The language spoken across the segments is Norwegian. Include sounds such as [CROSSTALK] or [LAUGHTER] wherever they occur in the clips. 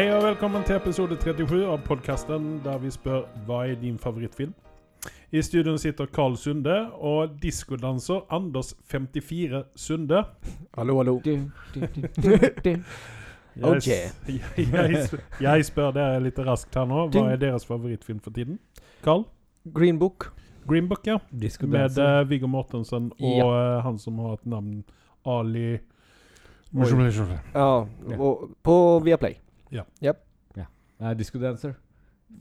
Hei og velkommen til episode 37 av podkasten der vi spør hva er din favorittfilm. I studio sitter Karl Sunde og diskodanser Anders 54 Sunde. Hallo, hallo. Du, du, du, du, du. [LAUGHS] Jeg, Oh, s- jeg, jeg spør dere litt raskt her nå. Hva er deres favorittfilm for tiden? Carl? Green Book. Green Book, ja. Med eh, Viggo Mortensen og Ja. uh, han som har et navn Ali Ja, og på Viaplay. Nei, Disco Dancer.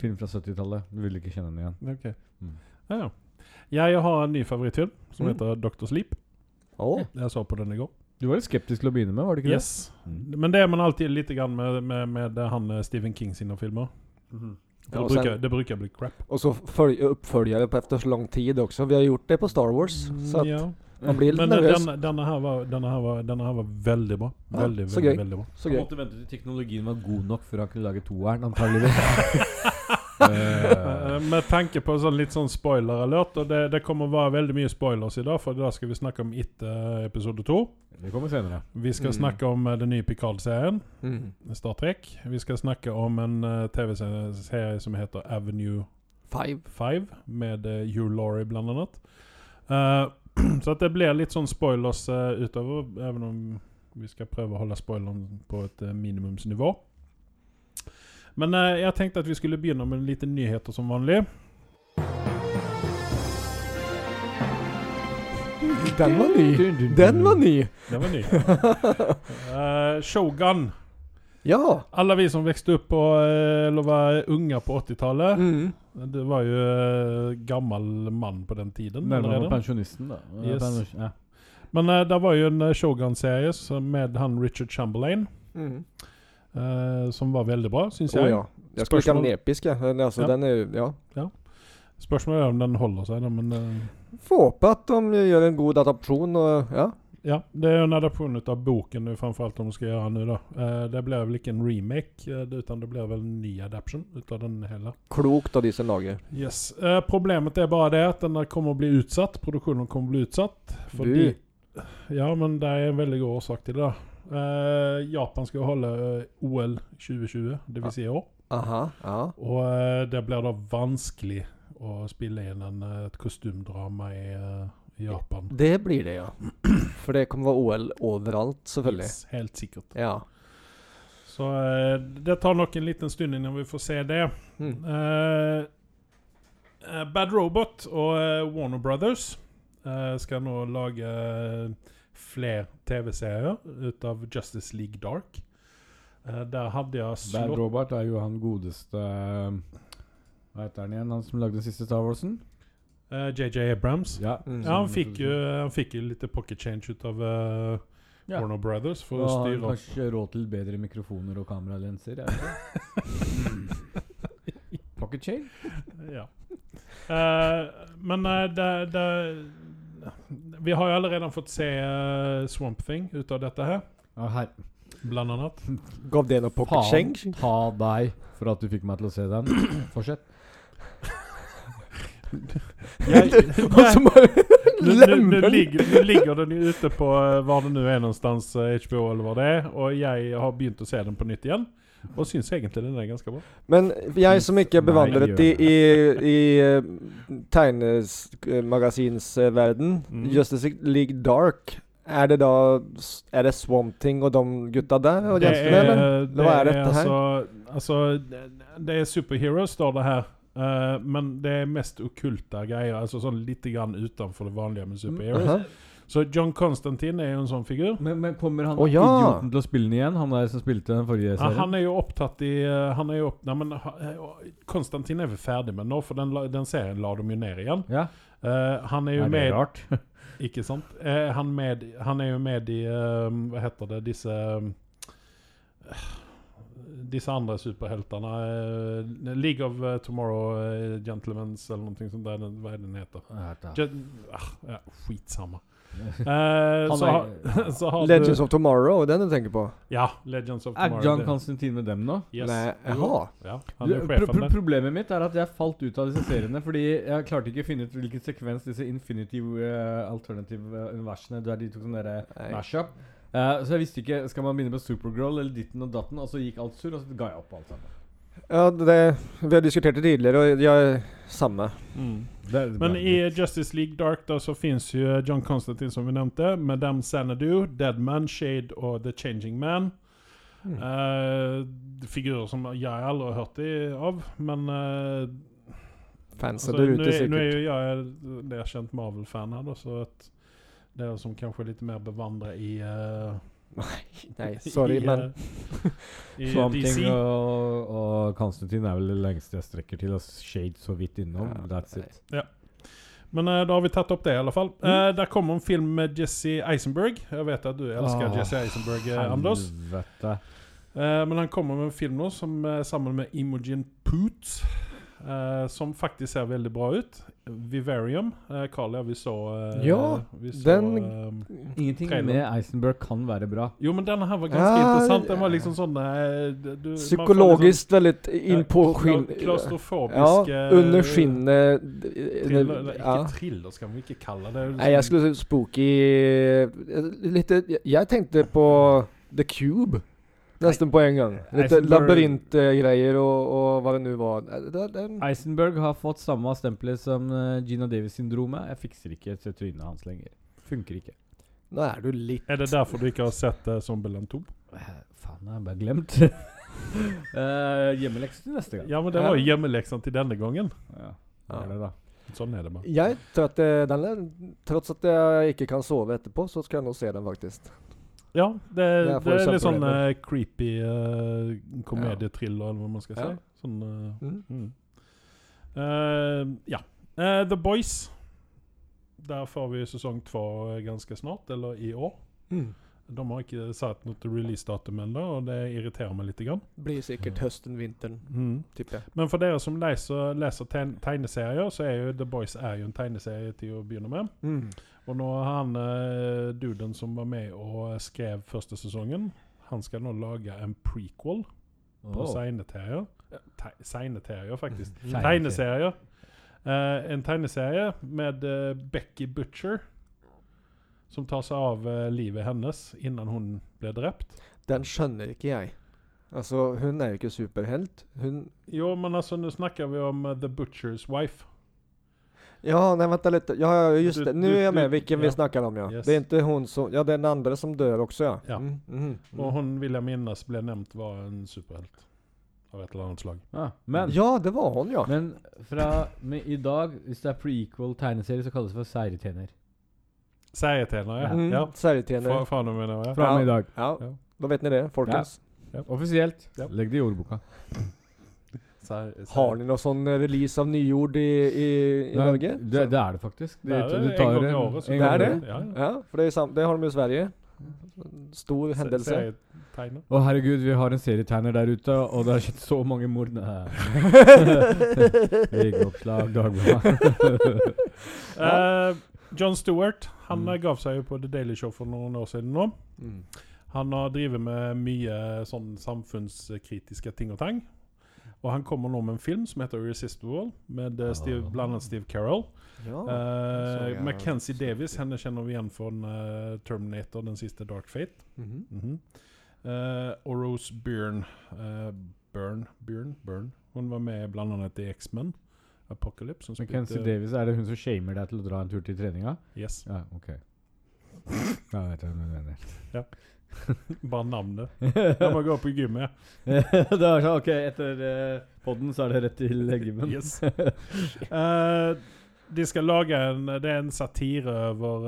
Film fra 70-tallet. Du vil ikke kjenne den igjen. Ok. Mm. Ja, ja. Jeg har en ny favorittfilm som Mm. heter Dr. Sleep. Oh. Jeg så på den i går. Du var litt skeptisk til å begynne med, var det ikke Yes. det? Mm. Men det er man alltid litt grann med, med, med han eh, Stephen King sine filmer. Mm. Ja, det, bruker, sen- det bruker bli crap. og så følge, vi på efter så lang tid også. Vi har gjort det på Star Wars. Så at, ja. Man blir litt Men eh, nervøs. denne, denne, her var, denne, her var, denne her var veldig bra. Ja, Veldig, så veldig, gøy. veldig bra. Så Han måtte vente til teknologien var god nok før han kunne lage toeren, antakeligvis. [LAUGHS] Eh, Eh, Med tanke på sånn litt sånn spoiler-alert, og det, det kommer å være veldig mye spoilers i dag, for da skal vi snakke om etter episode to. det kommer senere. Vi skal Mm. snakke om uh, den nye Picard-serien, Mm. Star Trek. Vi skal snakke om en uh, TV-serie som heter Avenue Five. 5, med uh, Hugh Laurie blant annet. [CLEARS THROAT] Så det blir litt sånn spoilers uh, utover, even om vi skal prøve å holde spoileren på et uh, minimumsnivå. Men uh, jeg tenkte at vi skulle begynne med litt nyheter som vanlig. Den var ny. Den var ny. Den var ny. uh, [LAUGHS] Shogun. Ja. Alla vi som vokste opp og, eller var unga på 80-tallet. Mm. Det var jo gammel mann på den tiden. Nærmere allerede. pensjonisten, da. Yes. Ja. Men uh, det var jo en eh, Shogun-serie med han Richard Chamberlain. Mm. Uh, som var veldig bra, syns jeg. jeg. ja. Jeg skulle ikke ha den episk. ja. Altså, Ja. Den er, ju, ja. Spørsmålet er om den holder seg, da, men uh, Får håpe at de gjør en god adaption Og, ja. Ja. Det er jo en adopsjon av boken nu, framfor alt de gjøre nå, da. Eh, det blir vel ikke en remake, eh, utan det blir vel en ny adaption ut av den hele. Klokt av de som lager. Yes. Eh, problemet er bare det at den kommer å bli utsatt. Produksjonen kommer å bli utsatt. Fordi Ja, men det er en veldig god årsak til det. Eh, Japan holde eh, OL 2020, det vil si i år. Aha. Ja. Og eh, det blir da vanskelig å spille inn en, et kostymdrama i, uh, i Japan. Det blir det ja. [CLEARS THROAT] For det kommer være OL overalt, selvfølgelig. Yes, helt sikkert. Ja. Så uh, det tar nok en liten stund innen vi får se det. Mm. Eh, eh, Bad Robot og uh, Warner Brothers eh, skal nå lage flere TV-serier ut av Justice League Dark. Eh, der hadde jeg Bad Robot er jo han godeste Hva heter han igjen? Han som lagde den siste Star Warsen? Eh, JJ Abrams. Ja. Mm. Ja, han fikk jo han fikk jo litt pocket change ut av uh, Ja. Warner Brothers for Da å styre opp kanskje råd til bedre mikrofoner og kameralenser. [LAUGHS] Pocket change? Ja. Uh, men det, det Vi har jo allerede fått se Swamp Thing ut av dette her, Ja, her. blant annet. Gav det noe pocket Faen change? ta deg for at du fikk meg til å se den. Fortsett. [LAUGHS] Og så bare nu, nu, nu, ligger, nu ligger den ute på hva var det nu er någonstans, eh, HBO eller hva det er, og jeg har begynt å se den på nytt igjen. Og syns egentlig den er ganske bra. Men jeg som ikke er bevandret Nei, i, i, i eh, tegnemagasinsverden, Mm. Justice League Dark, er det da Er det Swamp Thing og de gutta der? Og det, er, det Hva er altså, altså det, det er superheroes, står det her. Eh, men det er mest okkulte greier. Altså sånn litt grann utenfor det vanlige med superheroes. Aha. Så John Constantine er jo en sånn figur. Men, men kommer han oh, ja. idioten til å spille den igjen? Han der som spilte den forrige Ja, han er jo opptatt i eh, Han er jo opp, nei, men eh, Konstantin er vel ferdig med nå, for den, den serien la de jo ned igjen. Ja, Uh, han er jo er det med rart? [LAUGHS] Ikke sant? Uh, han, med, han er jo med i uh, Hva heter det Disse Disse andre superheltene. uh, League of uh, Tomorrow uh, Gentlemans eller noe sånt. Der, den- hva er det den heter? Gen ah, ja, Skitsamme. [LAUGHS] Eh, så, er- [LAUGHS] så har Legends du of Tomorrow, den du tenker på? Ja, Legends of Er John Constantine med dem nå? Yes. Nei, jaha. Ja, Du, er pro pro problemet mitt er at jeg falt ut av disse seriene fordi jeg klarte ikke å finne ut hvilken sekvens disse Infinity Alternative universene Der de tok sånn derre Mash mashup. Eh, så jeg visste ikke Skal man begynne med Supergirl eller ditten og datten, og så gikk alt sur, og så ga jeg opp alt sammen. Ja, det, vi har diskutert det tidligere, og de er samme. Mm. Det er Men i Justice League Dark da så fins jo John Constantine som vi nevnte, Madame Sanadu, Deadman, Shade og The Changing Man. Mm. Uh, figurer som jeg aldri har hørt av, men uh, Fans altså, der ute, sikkert. Nå er jo jeg en erkjent Marvel-fan her, da, så at dere som kanskje er litt mer bevandret i Uh, Nei, [LAUGHS] sorry, i, [LAUGHS] men Swamping og, og Constantine er vel det lengste jeg strekker til. Og Shade så vidt innom. Ja, That's nei. it. Men uh, da har vi tatt opp det, i alle fall. Mm. Uh, der kommer en film med Jesse Eisenberg. Jeg vet at du elsker oh, Jesse Eisenberg, eh, Anders. Uh, Eh, men han kommer med en film nå som eh, sammen med Imogen Poots. Eh, som faktisk ser veldig bra ut. Vivarium. Eh, Kalia, vi så eh, Ja, vi så, den- eh, Ingenting Traileren. med Eisenberg kan være bra. Jo, men denne her var ganske Ja, interessant. Den var liksom sånn eh, du- man får Psykologisk veldig innpå inn på eh, skinn... kla- Klaustrofobisk Ja, eh, under skinnet Thriller, eller ja. Ikke thriller, skal vi ikke kalle det. Nei, jeg skulle si spooky Litt Jeg tenkte på The Cube. Nesten på en gang. Litt Eisenberg- labyrintgreier og, og hva det nå var. Det, det, det, Eisenberg har fått samme stempelet som uh, Gina Davis-syndromet. Jeg fikser ikke et trynet hans lenger. Funker ikke. nå er du litt Er det derfor du ikke har sett det som 2? Eh, faen, jeg har bare glemt. [LAUGHS] uh, Hjemmelekse til neste gang. Ja, men det var jo hjemmeleksen til denne gangen. Ja, det Ja. er det da. Sånn er det bare. Jeg Trots at jeg ikke kan sove etterpå, så skal jeg nå se den, faktisk. Ja, det, Det det, er er litt sånn eh, creepy uh, komedietriller, eller hva man skal si. Ja. Sånn uh, Mm. mm. Eh, Ja. Eh, The Boys. Der får vi sesong to eh, ganske snart, eller i år. Mm. De har ikke satt noe releasedatum ennå, og det irriterer meg litt. Grann. Blir sikkert høsten, vinteren, Mm. tipper jeg. Men for dere som leser, leser tegneserier, så er jo The Boys er jo en tegneserie til å begynne med. Og nå han eh, duden som var med og skrev første sesongen, han skal nå lage en prequel på segneterier. Te- Segneterier, faktisk. Tegneserier. Eh, en tegneserie med eh, Becky Butcher. Som tar seg av eh, livet hennes innan hun ble drept. Den skjønner ikke jeg. Altså, hun er jo ikke superhelt. Hun Jo, men altså, nå snakker vi om eh, The Butcher's Wife. Ja, nej vänta lite. Ja, ja, just Du- det. Nu du- är jag med du- vilken ja. vi snackar om, ja. Yes. Det är inte hon som... Ja, det är den andra som dör också, ja. Ja. Mm, mm, Og mm. hun, vil jeg minnes, ble nevnt var en superhelt. Av et eller annet slag. Ah, men Ja, det var hun, ja. Men fra med i dag, hvis det er prequel-tegneserie, så kalles det for Seiretjener. Serietjener, ja. Mm, ja. Serietjener. Fra, fra ja. Fra og med i dag. Ja, Ja. då vet ni det, folkens. Offisielt. Ja. Legg det i ordboka. Ser- sær. Har ni noe sån eh, release av nyord i, i, i Nei, Norge? Det, det er det faktisk. Det er du det, en gang i året, Det er det? Ja, ja. Ja, for det, det har de i Sverige. Stor Se- Å oh, herregud, vi har en serietegner der ute, og det har skjedd så mange mord. Nei. [LAUGHS] VG-oppslag, Dagbladet. [LAUGHS] Eh, John Stewart han Mm. gav seg jo på The Daily Show for noen år siden nå. Mm. Han har drevet med mye sånn samfunnskritiske ting og tang. Og han kommer nå med en film som heter 'Irresistible', med uh, Steve, blant annet Steve Carroll. Ja. uh, Mackenzie Davis henne kjenner vi igjen fra uh, Terminator, den siste Dark Fate. Mhm. Mhm. Eh, og Rose Byrne eh, Byrne, Byrne, Byrne. Hun var med blant annet i X-Men. Apocalypse. Mackenzie Davies, Davis, er det hun som shamer deg til å dra en tur til treninga? Yes. Ja, ok. [LAUGHS] Ja, jeg vet hva du mener. [LAUGHS] Bare navnet. [LAUGHS] Jeg må gå på gymmet. sånn, [LAUGHS] ok, etter uh, podden så er det rett til gymmen. Yes. Uh, de skal lage en Det er en satire over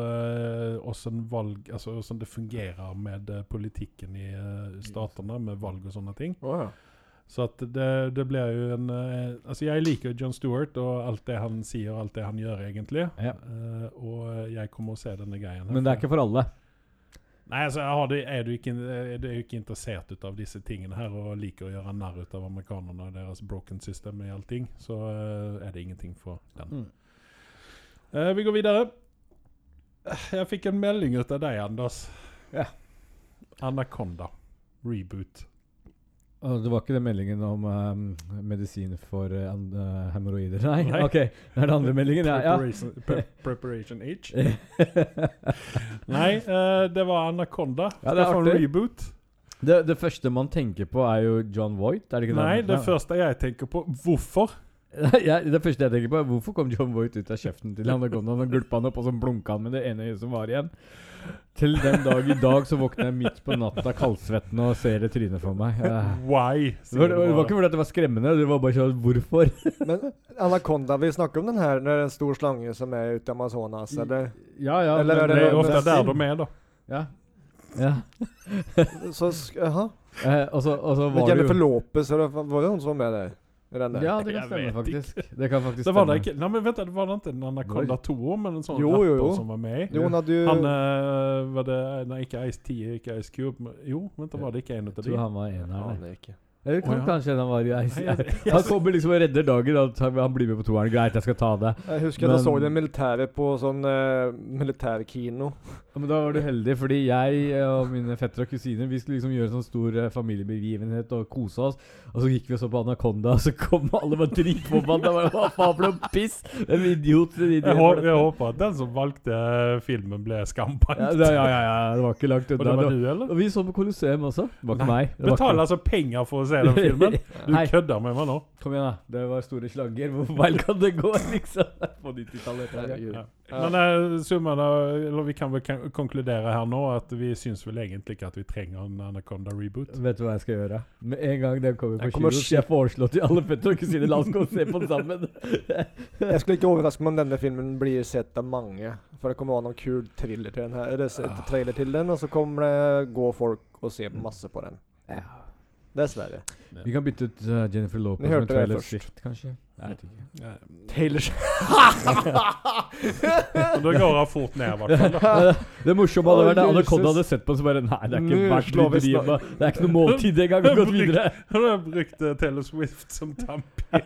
uh, valg Altså hvordan det fungerer med eh, politikken i statene, med valg og sånne ting. Oh, ja. Så at det, det blir jo en eh, Altså, jeg liker jo John Stewart og alt det han sier, og alt det han gjør, egentlig. Ja. Eh, og jeg kommer å se denne greien. her. Men det er ikke for alle. Nei, altså, det, er, du ikke, er du ikke interessert ut av disse tingene her og liker å gjøre narr ut av amerikanerne og deres broken system i allting, så uh, er det ingenting for den. Eh, vi går videre. Jeg fikk en melding ut av deg, Anders. Ja. Anaconda. Reboot. Det var ikke den meldingen om um, medisin for uh, hemoroider? Nei? Nei. Ok, det er den andre meldingen. Ja. Preparation, pre preparation H. [LAUGHS] Nei, uh, det var Anaconda. Ja, det er artig. reboot. det, det første man tenker på, er jo John Voight. Er det ikke Nei, det det første jeg tenker på Hvorfor? [LAUGHS] ja, det første jeg tenker på, er hvorfor kom John Voight ut av kjeften til Anaconda? Han gulpa han opp, og så blunka han med det ene øyet som var igjen. Til den dag i dag så våkner jeg midt på natta kaldsvettende og ser det trynet for meg. Eh, Why? Det var, det var ikke fordi det var skremmende, det var bare sånn Hvorfor? Men Anaconda, vi snakker om den her når det er en stor slange som er ute i Amazonas, eller? Ja, ja. Eller men- er Det er det- ofte der de er, da. Ja. ja. Så, sk- jaha. Eh, og så og så var det Jennifer for Lopez, eller var det hun som var med der? Der? Ja, det kan Jeg stemme, faktisk. Det kan faktisk [LAUGHS] Det var det ikke Nei, men vent, det var det ikke en Anaconda 2 men en sånn Jo, jo, jo. rapper som var med? Jo, han hadde jo Han uh, var det Nei, ikke Ice T, ikke Ice Cube. men- Jo, vent, da var det ikke en av Jeg de? tror han var en av dem. Eller kan oh, ja. kanskje han var i Ice. Jeg- jeg- Han kommer liksom og redder dagen. Han han blir med på toeren. Greit, jeg skal ta det. Jeg husker at jeg så Men- det militære på sånn uh, militærkino. Ja, men da var du heldig, fordi jeg eh, og mine fettere og kusiner Vi skulle liksom gjøre en sånn stor uh, familiebegivenhet og kose oss. Og så gikk vi og så på Anaconda, og så kom [LAUGHS] alle bare dritforbanna. Hva faen for noe piss? En idiot. En idiot. Jeg, håper, jeg håper at den som valgte filmen, ble ja, skambanket. ja, ja, ja, det var ikke langt Og det unna. var du, eller? Og vi så på Colosseum også. Det var ikke Nei. meg. Det Betaler altså penger for å se den filmen? [LAUGHS] Du Nei, kødder med meg nå? kom igjen, da. Det var store slagger. Hvor feil kan det gå, liksom? [LAUGHS] På 90-tallet. tror jeg. Herregud. Ja. Ja. Men uh, summen av eller vi kan vel konkludere her nå at vi syns vel egentlig ikke at vi trenger en Anaconda-reboot. Vet du hva jeg skal gjøre? Med en gang den kommer på kino, skal jeg foreslå til alle fettere og kusiner La oss gå og se på den sammen. [LAUGHS] Jeg skulle ikke overraske meg om denne filmen blir sett av mange. For det kommer å være noen kul thriller til den her. Eller Ah. trailer til den, og så kommer det gå folk og se masse på den. Dessverre. Vi kan bytte ut uh, Jennifer Lopez med Taylor. Swift, kanskje? Jeg ikke. Ja. Taylor Swift da [LAUGHS] går hun fort ned, i hvert fall. [LAUGHS] Det morsomme hadde vært at Anaconda Jesus. hadde sett på den så bare Nei, det er ikke verdt å med- Det er ikke noe måltid engang. Vi har gått videre. [LAUGHS] Han har brukt eh, Taylor Swift som tannpirk.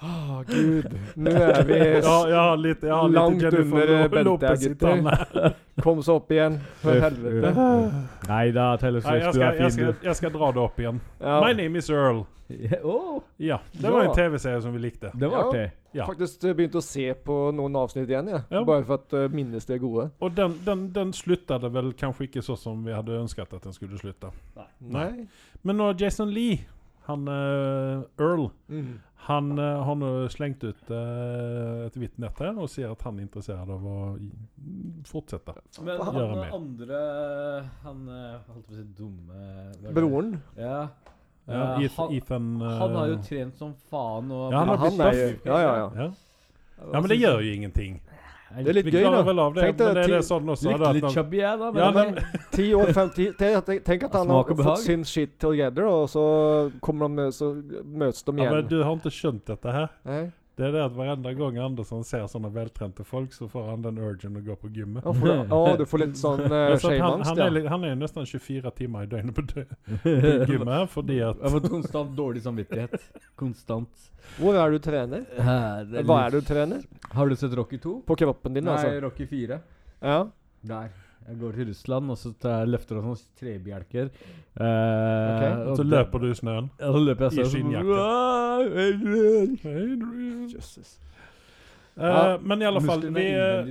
Å, gud. Nå er vi Ja, jeg litt, jeg har Langt Jennifer under, Bente, gutter. Kom så opp igjen. For helvete. Nei da, Taylor Nei, Swift, jeg du skal, jeg, skal, jeg skal dra det opp igjen. Ja, My name is Earl. Åh, Ja, det var Ja. en TV-serie som vi likte. det var Ja. Ja. faktisk begynte å se på noen avsnitt igjen, ja. Ja. Bare for at uh, minnes det gode. Og den, den, den sluttet vel kanskje ikke sånn som vi hadde ønsket at den skulle slutte. Nei. Men nå Jason Lee, han uh, Earl, Mm. Han uh, har nå slengt ut uh, et hvitt nett her og sier at han er interessert av å fortsette. Men han Gjøre mer. andre Han eh, holdt på å si dumme? Broren. Ja. Ja, Eh, han, Ethan uh, han har jo trent som faen og Ja, han har han er ja, ja. ja. ja, men det gjør jo ingenting. Det er litt gøy, da. vel av det. Tenk deg Men er det sånn også Litt, litt chubby, jeg, da. Men, Ja, men, men, [LAUGHS] Ti år, fem, ti, tenk, tenk at han har fått sin shit together, og så kommer de, så møtes de ja, men du har ikke skjønt dette her. Nei? Det er det at hverandre gang Andersson ser sånne veltrente folk, så får han den urgen å gå på gymmet. Ja, får du, [LAUGHS] å, du får litt sånn uh, Ja, han, han, er, han er nesten 24 timer i døgnet på, dø på [LAUGHS] gymmet fordi at Jeg får konstant dårlig samvittighet. Konstant. Hvor er du trener? Hva er du trener? Har du sett Rocky 2? På kroppen din, Nei, altså? Rocky 4. Ja. Der. Jeg går til Russland, og så tar jeg løfter av sånne trebjelker. Eh, Så og løper du i snøen. Ja, så løper jeg i sånn skinnjakke. Eh, Ja, men i alle fall, vi, eh,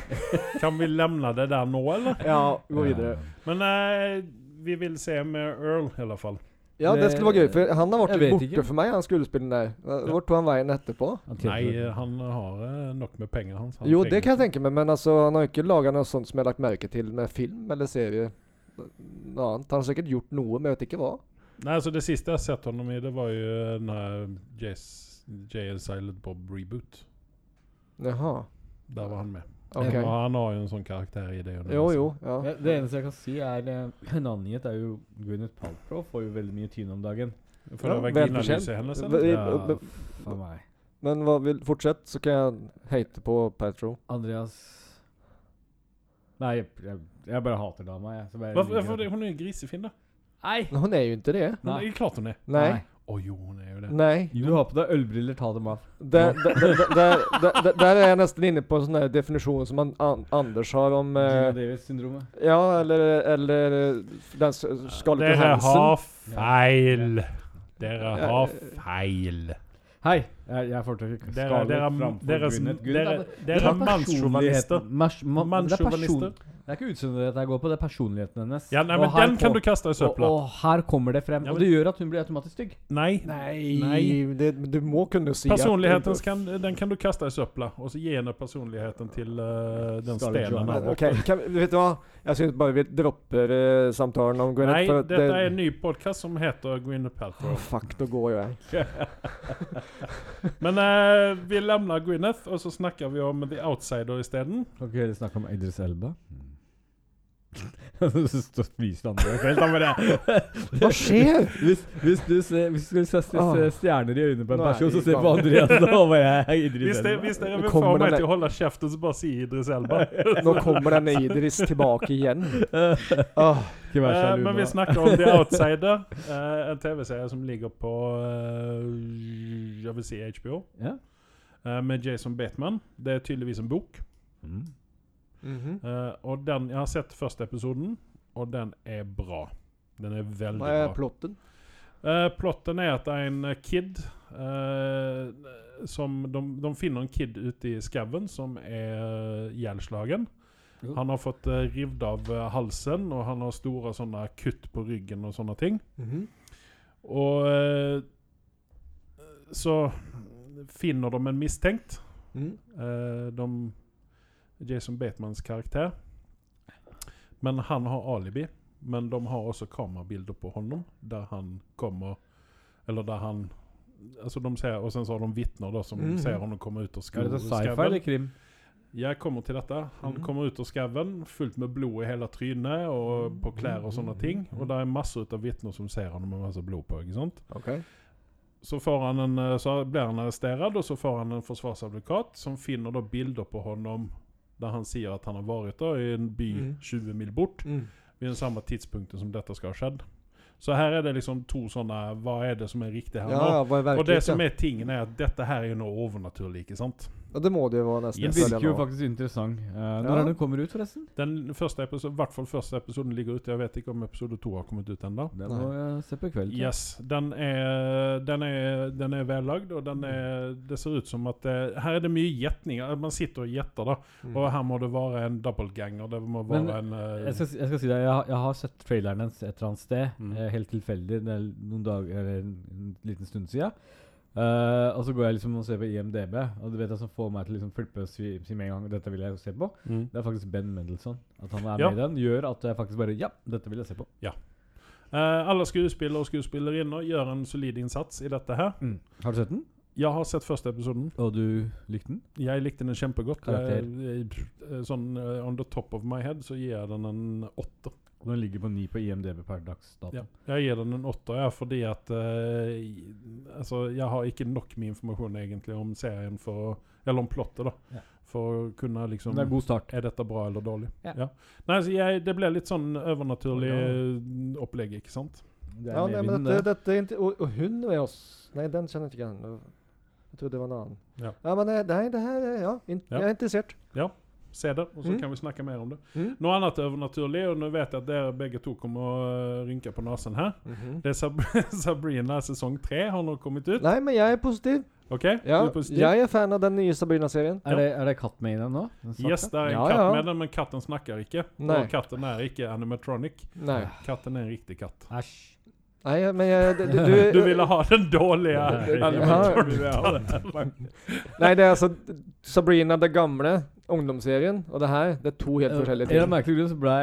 [LAUGHS] kan vi lämna det der nå, eller? Ja, gå videre. Men uh, vi vil se med Earl, i alle fall. Ja, det skulle være gøy, for han har vært litt borte ikke. for meg, han skuespilleren der. Hvor tok han veien etterpå? Nei, eh, han har eh, nok med penger. hans. han Jo, det kan jeg tenke meg, men altså, han har ikke laga noe sånt som jeg har lagt merke til med film eller serie. Noe annet. Han har sikkert gjort noe, men jeg vet ikke hva. Nei, altså Det siste jeg har sett ham i, det var jo den JL Silent Bob reboot. Jaha. Der var han med. Ok. Og han har jo en sånn karakter i det. Jo, jo. Ja. Ja, det eneste jeg kan si, er eh, En annen nyhet er jo Gwyneth Paltrow får jo veldig mye tyn om dagen. For Ja, det var. Gina-lyset hennes, Ja, for meg. Men hva vil Fortsett, så kan jeg hate på Paltrow. Andreas Nei, jeg, jeg, jeg bare hater dama, jeg. Så bare Hvorfor, liker hvorfor, hun er jo grisefin, da. Nei! Hun er jo ikke det. Hun, Nei. klart hun er. Nei. Å jo, hun er jo det. Nei. Du har på deg ølbriller, ta dem av. Der er jeg nesten inne på en sån här som an, an, Anders har om... Gina Eh, Davis-syndromet. ja, eller, eller eh, den skallete Dere har feil. Dere har eh, feil. Hei, jeg, jeg foretrekker Dere, framfor grunnet. Dere, er- dere er mannssjåvinister. Mans- ma- det, er ikke utseendet jeg går på, det er personligheten hennes. Ja, nei, men den kan du kaste i søpla. og her kommer det frem. Ja, og det gjør at hun blir automatisk stygg. Nei. nei, nei. Det, du må kunne si Personligheten at, kan, den kan du kaste i søpla, og så gi henne personligheten til uh, den stenen. Okay. kan, vet du hva? Jeg syns bare vi dropper uh, samtalen om Gwyneth Nei, for, dette det- er en ny podkast som heter Gwyneth Paltrow. Oh, fuck, da går jo jeg. [LAUGHS] Men uh, vi lemner Gwyneth, og så snakker vi om The Outsider isteden. Okay, ikke dere snakke om Idris Elba? Så spiser andre helt han bare Hva skjer? hvis, hvis du ser, hvis du skal se, se stjerner i øynene på en er person, så se på. Andreas. Da Idris Hvis, det, Elba. hvis dere vil få meg til å holde kjeften, så bare si Idris Elba. [LAUGHS] Nå kommer den Idris tilbake igjen. [LAUGHS] Eh, sjalu men vi snakker om The [LAUGHS] Outsider, uh, en TV-serie som ligger på uh, Jeg vil si HBO, Yeah. eh, med Jason Bateman. Det er tydeligvis en bok. Mm. Eh, og den, Jeg har sett første episoden, og den er bra. Den er veldig bra. Hva bra. plotten? Uh, plotten er at det er en kid uh, som de, de finner en kid ute i skauen som er ihjelslagen. Jo. Han har fått uh, rivd av halsen, og han har store sånne kutt på ryggen og sånne ting. Mhm. Og eh, så finner de en mistenkt. Mm. De, Jason Batemans karakter. Men han har alibi. Men de har også kamerabilder på honom der han kommer Eller der han Altså de ser, Og sen så har de vitner da som Mhm. ser honom komme ut sci-fi eller krim? Jeg kommer til dette. Han Mhm. kommer ut av skauen fullt med blod i hele trynet og på klær og sånne ting. Og det er masse ut av vitner som ser han med masse blod på. ikke sant? Okay. Så, får han en, eh, så blir han arresterad og så får han en forsvarsadvokat som finner da bilder på honom der han sier at han har vært da, i en by Mm. 20 mil bort Mm. ved den samme tidspunktet som dette skal ha skjedd. Så her er det liksom to sånne Hva er det som er riktig her Ja, ja, Og det som er tingen, at dette her er noe overnaturlig, ikke sant? Ja, det må det jo være nesten Yes. Den virker jo faktisk interessant. Uh, når Ja. er den kommer ut, forresten? Den første episoden, i hvert fall første episoden ligger ute. Jeg vet ikke om episode to har kommet ut ennå. Den må jeg se på i kveld. Yes, den er, den er, den er vellagd, og den er, det ser ut som at det, Her er det mye gjetninger. Man sitter og gjetter, da. Mm. Og her må det være en doppelganger. Det må være Men en uh, Jeg skal, jeg skal si deg, jeg, har- jeg har sett traileren hennes et eller annet sted, Mm. eh, helt tilfeldig, det er noen dager eller en, en liten stund siden. Eh, og så går jeg liksom og ser på IMDb, og du vet det som får meg til liksom flippe og si, si med en gang dette vil jeg se på. mm. Det er faktisk Ben Mendelsohn. At han er Ja. med i den, gjør at jeg faktisk bare Ja, dette vil jeg se på. Eh, alle skuespillere og skuespillerinner gjør en solid innsats i dette her. Har du sett den? Jeg har sett første episoden. Og du likte den? Jeg likte den kjempegodt. Jeg- jeg- Sånn eh, on the top of my head så gir jeg den en åtter. Og den ligger på ni på IMDb per dags dato. Ja. Jeg gir den en åtter ja, fordi at eh, Altså, jeg har ikke nok med informasjon egentlig om serien for Eller om plottet, da. Ja. For å kunne liksom det er god start. Er dette bra eller dårlig? Ja. Nei, så jeg, det ble litt sånn overnaturlig eh, opplegg, ikke sant? Det er Ja, nei, men dette, dette, det. og är inte... Och, och hon med oss? Nei, den kjenner jeg ikke igjen. Jeg trodde det var en annen. Ja. Ja, men nej, nej det her. Ja, in, Ja. er interessert. intresserad. Se det, og så Mm. kan vi snakke mer om det. Mm. Noe annet overnaturlig, og nå vet jeg at dere begge to kommer å eh, rynke på nesen her. Mhm. Det er Sab [LAUGHS] Sabrina sesong tre har nå kommet ut. Nei, men jeg er positiv. OK? Ja, du er positiv? Jeg er fan av den nye Sabrina-serien. Er, det, er det katt med i den nå? Den? Yes, det er en Ja, katt ja. med den, men katten snakker ikke. Nei. Og katten er ikke animatronic. Nei. Katten er en riktig katt. Æsj. Nei, men jeg, Du, du, Du [LAUGHS] ville ha den dårlige [LAUGHS] Nei. Det er altså Sabrina det gamle ungdomsserien og det her, det er to helt forskjellige En av ting. merkelige så ble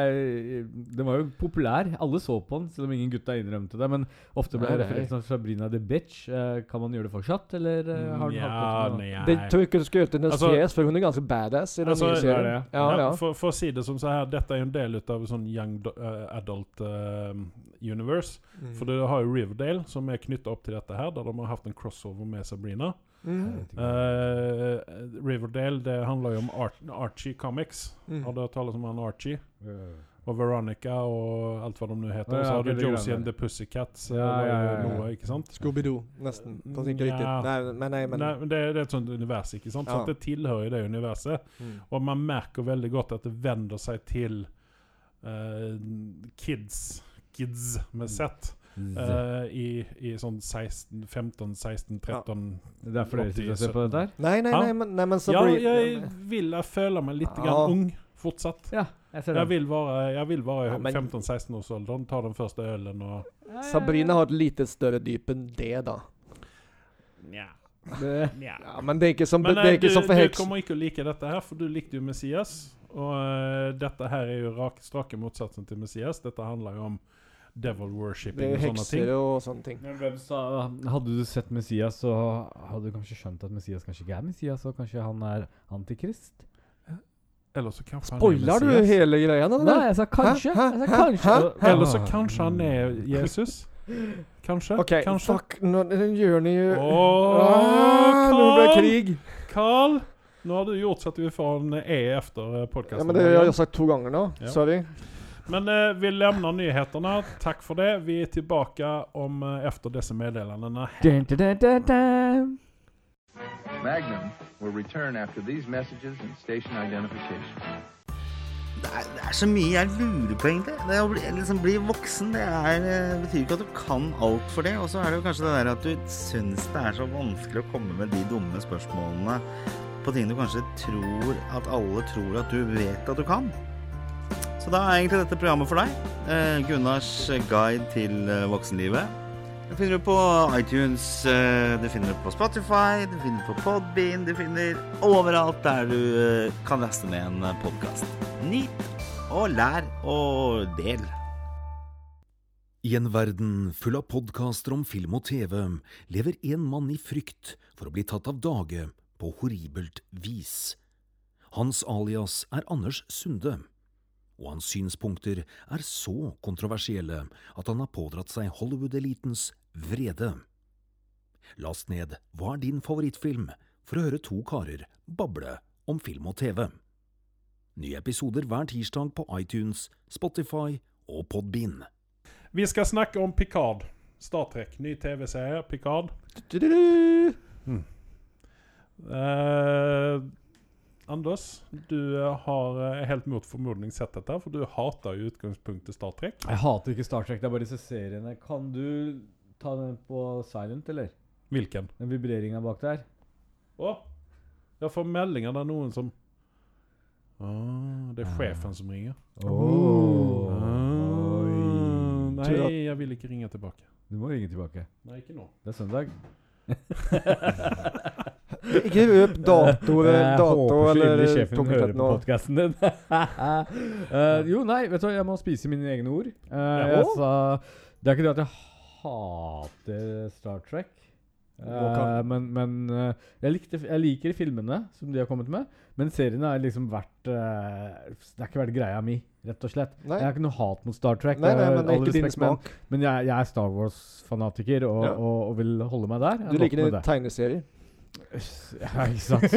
Den var jo populær. Alle så på den, selv om ingen gutta innrømte det. Men ofte ble referansen til Sabrina the Bitch. Eh, kan man gjøre det fortsatt, eller eh, har den Ja, hatt det. Det tror du skal gjøre til hennes altså, fjäs for hun er ganske badass i den altså, nye serien. Ja, ja. For, for å si det som så her, dette er jo en del av sånn young do, eh, adult uh, universe. Mm. For du har jo Riverdale, som er knytta opp til dette her, der de har hatt en crossover med Sabrina. Mm. Eh, Riverdale det handler jo om Ar Archie Comics. Mm. Har du taler om han Archie? og Veronica og alt hva de nå heter. Og så har du Josie and the. Pussycats. Ja, eh, ja, ja, ja. Sant? Scooby-Doo, nesten. Ikke Ja. riktig. Nei, men nei, men Nei, men det, det er et sånt univers, ikke sant? Så Ja. det tilhører det universet. mm. Og man merker veldig godt at det vender seg til uh, kids. Kids med Z. eh, i, I sånn 16, 15, 16, 13 Det er derfor dere sitter og ser på dette her? Nei, nei, nei, men, nei, men så Ja, blir jeg vil jeg føler meg litt Ja. grann ung fortsatt. Ja, jeg ser Jeg vil være, jeg vil være Ja, men- 15-16-årsalderen, ta den første ølen og Sabrina har et lite større dyp enn det, da. Nja. Det- Ja, men det er ikke som, Men det er eh, ikke du, som for du heks. kommer ikke å like dette her, for du likte jo Messias. Og eh, dette her er jo rak, strake motsatsen til Messias. Dette handler jo om devil Det worshipping og sånne ting. og sånne ting. Men hvem sa Hadde du sett Messias, så hadde du kanskje skjønt at Messias kanskje ikke er Messias, og kanskje han er antikrist? Eller så kanskje han er Spoiler du hele greia nå? Nei, jeg sa kanskje. Hæ? Jeg sa Hæ? kanskje. Hæ? Hæ? Eller så kanskje han er Jesus. Kanskje. Okay, kanskje. fuck. Nå gjør ni jo Åh, ah, Nå ble det krig. Carl! Nå har du gjort så at vi får en E efter podkasten. Ja, men det har jeg sagt to ganger nå. Ja. Sorry. Men eh, vi lämnar nyheterna. Tack för det. Vi är tillbaka om eh, efter dessa meddelanden. Dun, dun, dun, dun, dun. Magnum will return after these messages and station identification. Det er, det er så mye jeg lurer på, egentlig. Det å bli, liksom bli voksen det er, eh, betyr ikke at du kan alt for det. Og så er det jo kanskje det der at du syns det er så vanskelig å komme med de dumme spørsmålene på ting du kanskje tror at alle tror at du vet at du kan. Så da er egentlig dette programmet for deg. Eh, Gunnars guide til eh, voksenlivet. Det finner du på iTunes, eh, du finner det på Spotify, du finner det på Podbean, du finner overalt der du eh, kan laste ned en podkast. Nyt og lær og del. I en verden full av podkaster om film og TV lever en mann i frykt for å bli tatt av dage på horribelt vis. Hans alias er Anders Sunde, og hans synspunkter er så kontroversielle at han har pådratt seg Hollywood-elitens vrede. Last ned Hva er din favorittfilm? for å høre to karer bable om film og TV. Nye episoder hver tirsdag på iTunes, Spotify og Podbean. Vi skal snakke om Picard. Star Trek, ny tv-serie. Picard. Du-du-du. Eh, Anders, du eh, har eh, helt mot formodning sett dette, for du hater jo utgangspunktet Star Trek. Jeg hater ikke Star Trek, det er bare disse seriene. Kan du ta den på silent, eller? Hvilken? Den vibreringa bak der? Å, jeg får meldinger av noen som Å, Det er Ah. sjefen som ringer. Oh. Ah, Nei, jeg vil ikke ringe tilbake. Du må ringe tilbake. Nei, ikke nå. Det er søndag. [LAUGHS] Ikke røp dato, [LAUGHS] dato eller sjefen hører på podkasten din. uh, [LAUGHS] jo, nei, vet du hva, jeg må spise mine egne ord. Uh, jeg sa Det er ikke det at jeg hater Star Trek. Uh, men men jeg, likte, jeg liker filmene som de har kommet med. Men seriene har liksom vært Det har ikke vært greia mi, rett og slett. Nei. Jeg har ikke noe hat mot Star Trek. Nei, nei, men respekt, men- Men jeg, jeg er Star Wars-fanatiker og, Ja. og, og vil holde meg der. Jeg Du er liker tegneserier. Ja, ikke sant.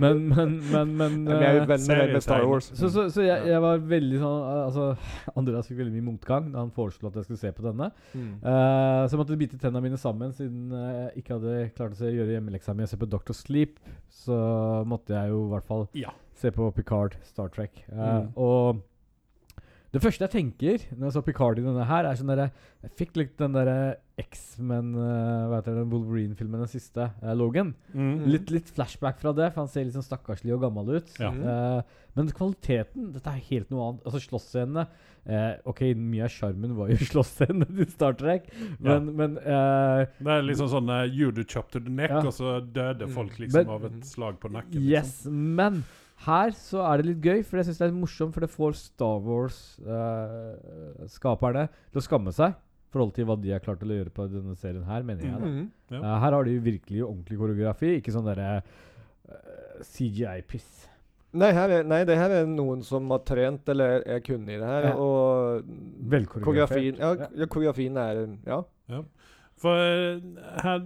Men, men, men, men jeg er eh, venn med med Star. Wars. så, så, så jeg, jeg var veldig sånn eh, Altså, [LAUGHS] Andreas fikk veldig mye motgang da han foreslo at jeg skulle se på denne. Mm. Uh, så jeg måtte bite tennene mine sammen siden eh, jeg ikke hadde klart å gjøre hjemmeleksa mi og se på Doctor Sleep. Så måtte jeg jo i hvert fall Ja. se på Picard, Star Trek. Uh, Mm. Og det første jeg tenker når jeg så Picard i denne her, er sånn derre Jeg fikk litt den derre X-Men uh, Hva heter den Wolverine-filmen, den siste, Uh, Logan. Mm. Litt, litt flashback fra det, for han ser litt sånn stakkarslig og gammel ut. Ja. Eh, men kvaliteten Dette er helt noe annet. Altså Slåssscenene eh, Ok, mye av sjarmen var jo [LAUGHS] slåssscenene til Star Trek, men, men eh, Det er liksom sånn uh, do chop to the neck, Ja. og så døde Mm. folk liksom Men- av et slag på nakken. Yes, men her så er det litt gøy, for jeg syns det er morsomt, for det får Star Wars-skaperne til å skamme seg. Forhold til hva de har klart å gjøre på denne serien her, mener jeg. da. -hmm. Ja. uh, her har de virkelig ordentlig koreografi, ikke sånn derre uh, CGI-piss. Nei, her er, nei, det her er noen som har trent eller er, kunde kunnig i det her. Ja. Og koreografien ja, Ja. ja, koreografien er Ja. For eh, her,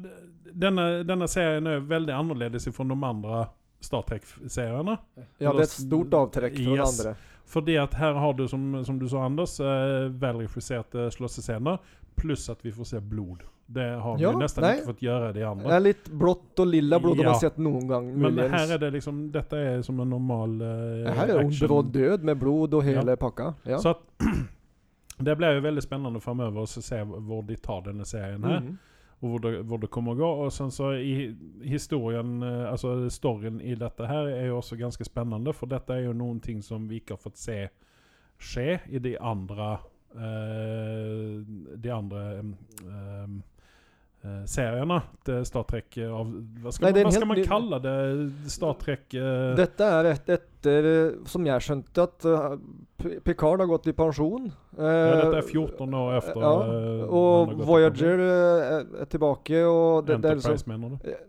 denne, denne serien er veldig annerledes fra de andre Star Trek-seriene. Ja, det er et stort avtrekk fra Yes. andre. Fordi at her har du, som, som du sa, Anders, eh, velregisserte slåssescener. Pluss at vi får se blod. Det har Ja, vi nesten nei. ikke fått gjøre de andre. er litt blått og lilla blod har Ja. man sett noen gang. Men her er det liksom Dette er som en normal uh, Det er det og død med blod og hele Ja. pakka. Ja. Så at [CLEARS THROAT] det blir jo veldig spennende framover å se hvor de tar denne serien her. Mm. Og hvor det, hvor det kommer å gå. Og sen så i historien, eh, altså storyen i dette her, er jo også ganske spennende. For dette er jo noen ting som vi ikke har fått se skje i de andre De andre em, eh, seriene til Star Trek eh, av Hva skal, Nei, man, hva skal man kalle det? Star Trek uh... Dette er ett, efter, eh, som jeg skjønte, at uh, Picard har gått i pensjon. Uh, Ja, dette er 14 år etter. Ja, eh, i Voyager er tilbake. Og det, Enterprise, det, liksom, mener du? eh,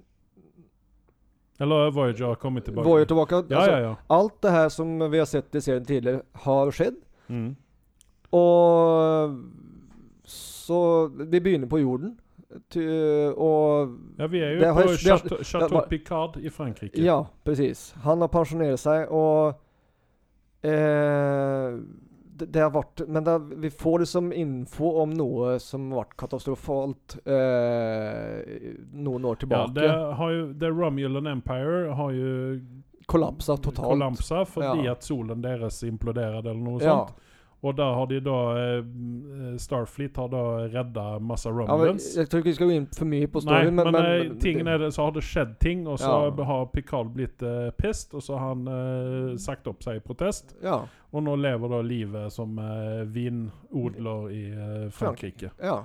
Eller Voyager har kommet tilbake? Voyager tilbake Ja, altså, ja. Allt det her som vi har sett i serien tidligere, har skjedd. Mm. Och så vi begynner på jorden. Ty, og Ja, vi er jo Det på det Chateau, Chateau Picard i Frankrike. Ja, precis. Han har pensjonert seg, og eh, det, det har vært men det, vi får liksom info om noe som varit katastrofalt eh, noen år tilbake. Ja, det jo The Romulan Empire har jo Kollapsa totalt. kollapsa fordi Ja. at solen deres imploderte, eller noe Ja. sånt. Og der har de da eh, Starfleet har da redda masse Ja, jeg tror ikke vi skal gå inn for mye på Nei, men, men, men, eh, tingen er det, så har det skjedd ting, og så Ja. har Picard blitt uh, pissed, og så har han uh, sagt opp seg i protest. Ja, Og nå lever da livet som uh, vinodler i uh, Frankrike. ja.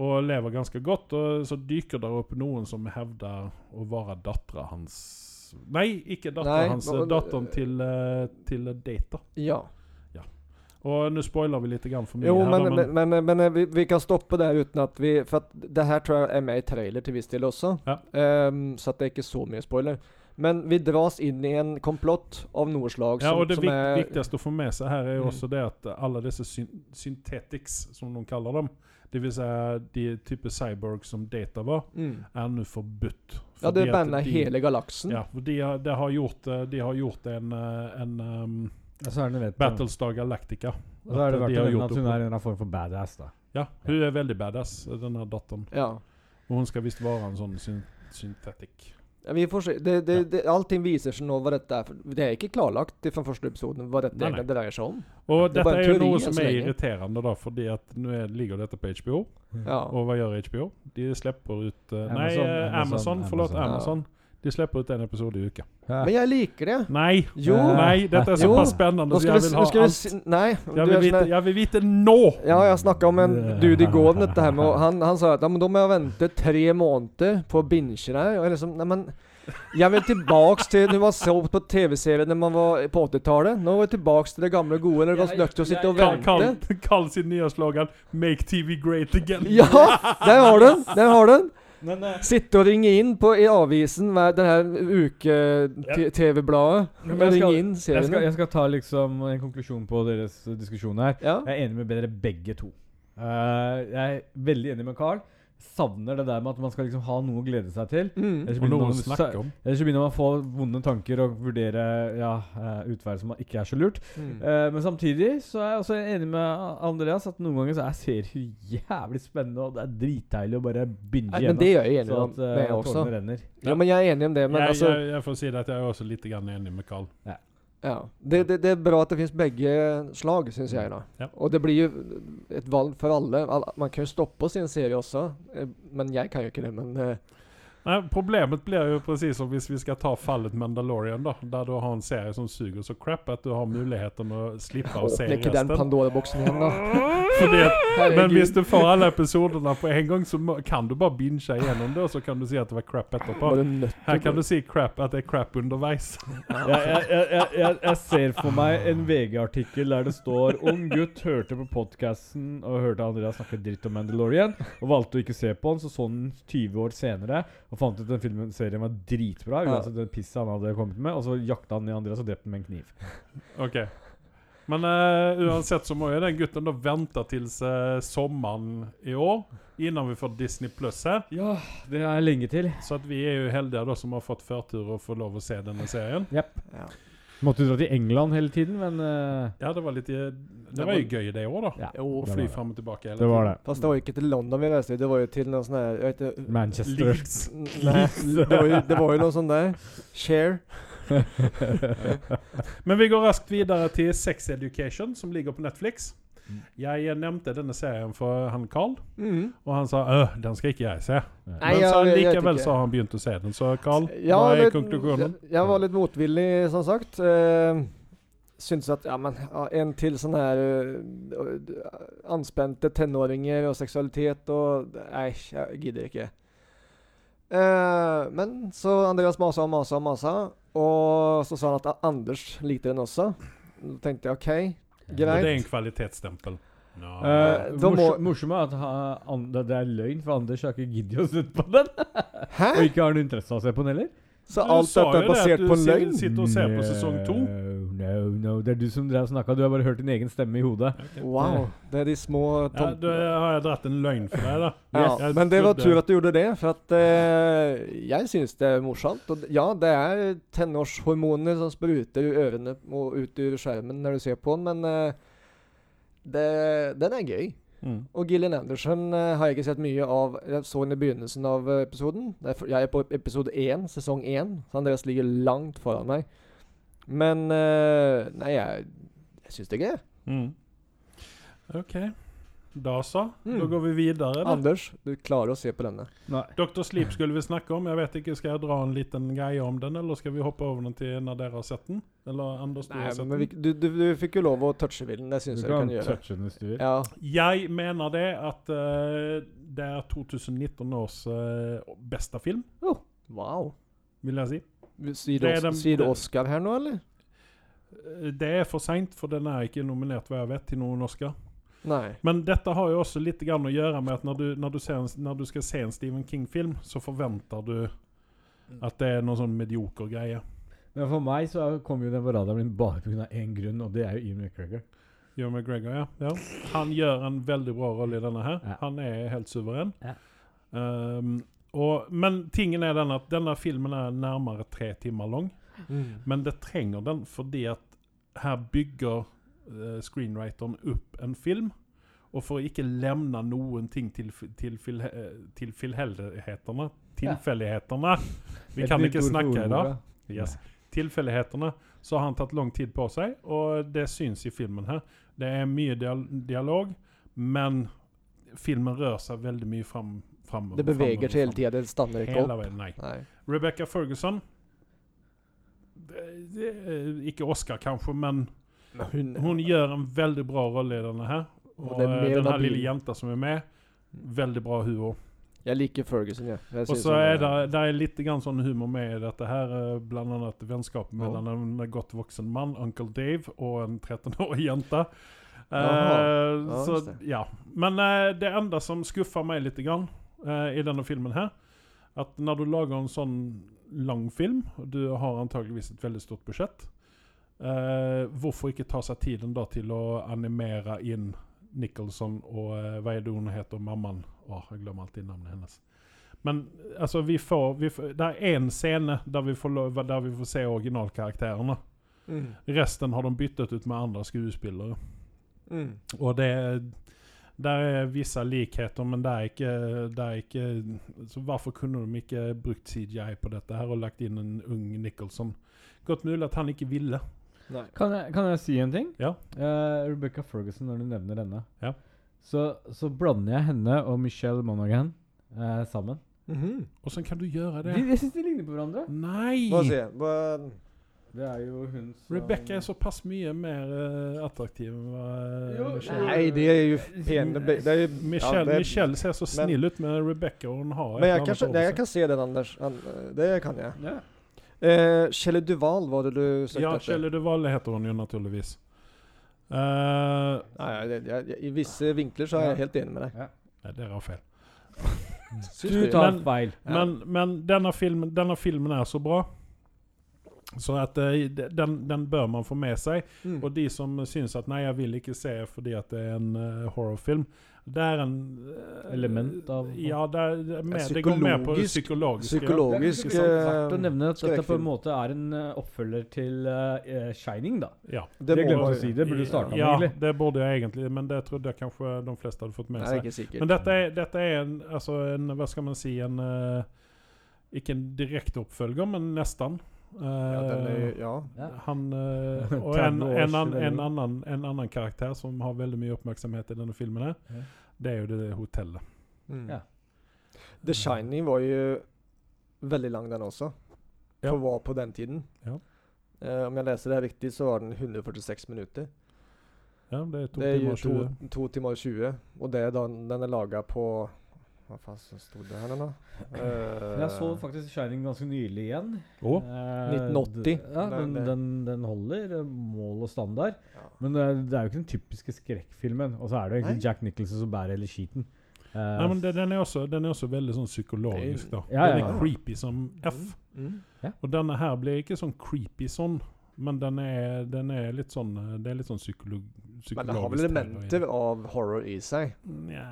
Og lever ganske godt. Og så dyker der opp noen som hevder å være dattera hans Nei, ikke dattera hans. Datteren til, til Data. Ja. Og nå spoiler vi litt grann for mye. Jo, her, men, men, men, men, men vi, vi kan stoppe der uten at vi For at det her tror jeg er med i trailer til viss del også. Ja. Um, så at det er ikke så mye spoiler. Men vi dras inn i en komplott av noe slag ja, og det som vik er viktigste å få med seg her er Mm. også det at alle disse syn synthetics, som de kaller dem, det vil si de type cyborgs som Data var, mm. er nå forbudt. Ja, det banner de- hele galaksen. Ja, for de har, de har gjort, eh, de har gjort en, eh, en um, Og så er det Battlestar Galactica. Og så er det de verdt å nevne at hun er en form for badass, da. Ja, hun er veldig badass, denne datteren. Ja. Og hun skal visst være en sånn syn syntetikk. Ja, Vi får se. Det, det, det, allting viser seg nå hva dette er. For det er ikke klarlagt fra første episoden hva dette Nei, nei. egentlig dreier seg om. Og Det dette er, er jo noe som er irriterende, da, fordi at nå er, ligger dette på HBO. Ja. Og hva gjør HBO? De slipper ut uh, Amazon, Nei, Amazon, Amazon, forlåt, Amazon. Amazon. De slipper ut en episode i uka. Men jeg liker det. Nei! Jo. Nei, dette er såpass spennende, så jeg vil ha vi alt. si Nei. Jeg vil, sånn vite, jeg vil vite nå! Ja, jeg snakka om en dude i går om dette her med han, han sa at ja, men da må jeg vente tre måneder på å binge deg. Og jeg liksom Nei, men jeg vil tilbake til når man så på TV-serier når man var på 80-tallet. Nå er vi tilbake til det gamle gode, når det var nødt til å sitte og Kall, vente. kall, kall sin nye slogan 'Make TV great again'. Ja! Der har du den! Der har du den. Men uh, Sitte og ringe inn på i avisen, hver- denne uke-TV-bladet. Jeg skal- jeg, jeg skal ta liksom en konklusjon på deres diskusjon her. Ja. Jeg er enig med dere begge to. Uh, jeg er veldig enig med Carl. Savner det der med at man skal liksom ha noe å glede seg til. Mm. Ellers begynner man. Ellers så begynner man å få vonde tanker og vurdere ja, uh, som ikke er så lurt. Mm. Eh, men samtidig så er jeg også enig med Andreas at noen ganger så er serier jævlig spennende, og det er dritdeilig å bare binge Nei, men det gjør jeg enig så om, at uh, med også. tårene renner. Ja, men jeg er enig om det. Men jeg, altså jeg, jeg får si det at jeg er også litt enig med Carl. Ja. Det, det, det er bra at det finnes begge slag, syns jeg. da Ja. Og det blir jo et valg for alle. Man kan jo stoppe sin serie også, eh, men jeg kan jo ikke det. Men Nei, problemet blir jo precis som hvis vi skal ta fallet Mandalorian, da. Der du har en serie som suger så crap at du har muligheten å slippe å se resten. den. Igjen, da. [LAUGHS] Fordi at, men hvis du får alle episodene på en gang, så må, kan du bare binge gjennom det, og så kan du si at det var crap etterpå. Her kan du si crap at det er crap underveis. jeg, jeg, jeg, jeg, jeg, jeg ser for meg en VG-artikkel der det står Ung gutt hørte på podkasten og hørte Andreas snakke dritt om Mandalorian, og valgte å ikke se på den, så så den 20 år senere og fant ut at den filmen, serien var dritbra, Ja. uansett den pisset han hadde kommet med, og så jakta han ned Andreas og drepte han med en kniv. [LAUGHS] Ok. Men uh, uansett så må jo den gutten da vente til uh, sommeren i år, innan vi får Disney Pluss her. Ja, det er lenge til. Så at vi er jo heldige da som har fått førtur og får lov å se denne serien. Yep. Ja. Måtte dra til England hele tiden, men uh, Ja, det var litt Det, Det var jo gøy det òg, da. ja, Å fly fram og tilbake hele Det var det. Fast det var jo ikke til London vi reiste, det var jo til noe sånn her vet ikke, Manchester. Leeds. Nei, det var, jo, det var jo noe sånn der. Share. [LAUGHS] Men vi går raskt videre til Sex Education, som ligger på Netflix. Jeg eh, nevnte denne serien for han Carl, mm. og han sa øh, den skal ikke jeg se. Nei, Men så jeg likevel så har han begynt å se den. Så Carl, Ja, hva er konklusjonen? Jeg, jeg var litt motvillig, som sagt. Uh, Syns at ja, men ja, en til sånn her uh, anspente tenåringer og seksualitet og Nei, jeg gidder ikke. Uh, men så Andreas masa og masa og masa, og så sa han at Anders likte den også. Da tenkte jeg OK, Og det er en kvalitetsstempel. No. Uh, morsom- Morsomt er at ha, an, det er løgn, for Anders har ikke giddet å sette på den. Hæ? Og ikke har noen interesse av å se på den heller. Så alt dette er basert på løgn? Du løgn? Sitter og ser på sesong to. No, no, det er du som drev snakka. Du har bare hørt din egen stemme i hodet. Okay. Wow. Det er de små Ja, da har jeg dratt en løgn for deg, da. [LAUGHS] Ja, Jeg men det var tur at du gjorde det, for at eh, jeg syns det er morsomt. Og ja, det er tenårshormoner som spruter i ørene og ut ur skjermen når du ser på den, men eh, det, den er gøy. Mm. Og Gillian Anderson uh, har jeg ikke sett mye av. Jeg så henne i begynnelsen av uh, episoden. Jeg er på episode én, sesong én, så Andreas ligger langt foran meg. Men eh, Nei, jeg, jeg syns det er gøy. Mm. OK. Da så. Da Mm. går vi videre. Da. Anders, du klarer å se på denne. Nei. Dr. Sleep skulle vi snakke om. Jeg vet ikke, Skal jeg dra en liten greie om den, eller skal vi hoppe over den til når dere har sett den? Eller Anders, du Nei, har sett men vi, den? du, du, du fikk jo lov å touche ved den. Det syns jeg du kan kan gjøre. touche den hvis du vil. Ja. Jeg mener det at eh, det er 2019 års uh, beste film, Wow. vil jeg si. Sier Det det- Oscar her nå, eller? Eh, Det er for seint, for den er ikke nominert hva jeg vet, til noen Oscar. Nei. Men dette har jo også litt grann å gjøre med at når du, når du, ser en, når du skal se en Stephen King-film, så forventer du at det er noen sånn medioker greie. Men for meg så kom jo den på radaren min bare pga. én grunn, og det er jo Ian McGregor. Ian McGregor, ja. ja. Han gjør en veldig bra rolle i denne her. Ja. Han er helt suveren. Ja. Um, og, men tingen er den at denne filmen er nærmere tre timer lang. Men det trenger den fordi at her bygger uh, screenwriteren opp en film. Og for å ikke levne noen ting til, til, eh, til tilfeldighetene Tilfeldighetene! [LAUGHS] Vi kan ikke snakke i dag. Yes. Tilfeldighetene. Så har han tatt lang tid på seg, og det syns i filmen her. Det er mye dialog, men filmen rører seg veldig mye fram, framover. Det beveger seg hele tida. Det stanner ikke opp. veien, nei. Nei. Rebecca Ferguson det, det, er Ikke Oscar, kanskje, men Hun, hun gjør en veldig bra rolle i denne her. Og Og eh, den her lille jenta som er med, veldig bra hun òg. Jeg liker Ferguson, ja. Jeg Og så er det, det er litt grann sånn humor med i dette her. eh, Blant annet vennskapet Ja. mellom en godt voksen mann, Uncle Dave, og en 13-årig jente. Uh, Ja, så, ja. Men uh, det enda som skuffer meg litt grann, eh, i denne filmen her, at når du lager en sånn lang film, og du har antageligvis et veldig stort budsjett, eh, hvorfor ikke ta seg tiden da til å animere inn Nicholson og eh, hva er det hun heter, mammaen? Åh, jeg glemmer alltid navnet hennes. Men altså, vi får, vi får Det er én scene der vi, får lov, der vi får se originalkarakterene. Mm. Resten har de byttet ut med andre skuespillere. Mm. Og det er der er visse likheter, men det er ikke, det er ikke Så hvorfor kunne de ikke brukt CGI på dette her og lagt inn en ung Nicholson? Godt mulig at han ikke ville. Nei. Kan jeg, kan jeg si en ting? Ja. Uh, Rebecca Ferguson, når du nevner denne, Ja. så, så blander jeg henne og Michelle Monaghan uh, sammen. Mhm. Åssen kan du gjøre De, det? jeg syns de ligner på hverandre. Nei! Hva sier jeg? Det er jo hun som Rebecca er såpass mye mer uh, attraktiv enn eh, Michelle Nei, de er jo pene det er Michelle, ja, det Michelle ser så men- snill ut med Rebecca, hun har Men jeg kan, jeg kan se den, Anders. Det kan jeg. Ja. Uh, Kjelle Duval var det du søkte Ja, etter? Kjelle Duval heter hun jo naturligvis. Uh, Nei, jeg, jeg, I visse vinkler så er jeg Ja. helt enig med deg. nei, dere har feil. [LAUGHS] Du du? tar Men- feil. Ja. Men, men denne, filmen, denne filmen er så bra. Så at eh, den, den bør man få med seg. Mm. Og de som syns at nei, jeg vil ikke se fordi at det er en uh, horrorfilm Det er en uh, Element av- Ja, det, er, det, er mer, det går mer på Psykologisk- psykologisk. ja. Det er verdt å nevne at dette på en måte er en oppfølger til uh, Shining, da. Ja. Det, det glemte jeg å si. Det burde du starta med, ja, egentlig. det burde jeg egentlig, men det trodde jeg kanskje de fleste hadde fått med seg. ikke sikkert. Men dette er, dette er en, altså en Hva skal man si en, Ikke en direkte oppfølger, men nesten. Eh, ja, den er, ja. Ja. han [LAUGHS] uh, Og en, en, an, en, annen, en annen karakter som har veldig mye oppmerksomhet i denne filmen, her, Ja. det er jo det hotellet. Mm. Ja. The Shining var jo veldig lang, den også. Ja. For hva på den tiden. Ja. Eh, om jeg leser det her riktig, så var den 146 minutter. Ja, det er to det er timer og to, 20. to timer og 20. Og det er da, den er laga på Hva faen sto det her nå? Uh, Jeg så faktisk Shining ganske nylig igjen. Oh, uh, 1980. Ja, den, den, den holder eh, mål og standard. Ja. Men det er, det er jo ikke den typiske skrekkfilmen. Og så er det jo egentlig Nei. Jack Nicholson som bærer hele skiten. Uh, Nei, men det, den, er også, den er også veldig sånn psykologisk, da. Ja, ja, Den er creepy som F. Mm. Og denne her blir ikke sånn creepy sånn, men den er, den er litt sånn Det er litt sånn psykolog, psykologisk Men den har vel elementer av horror i seg. Nja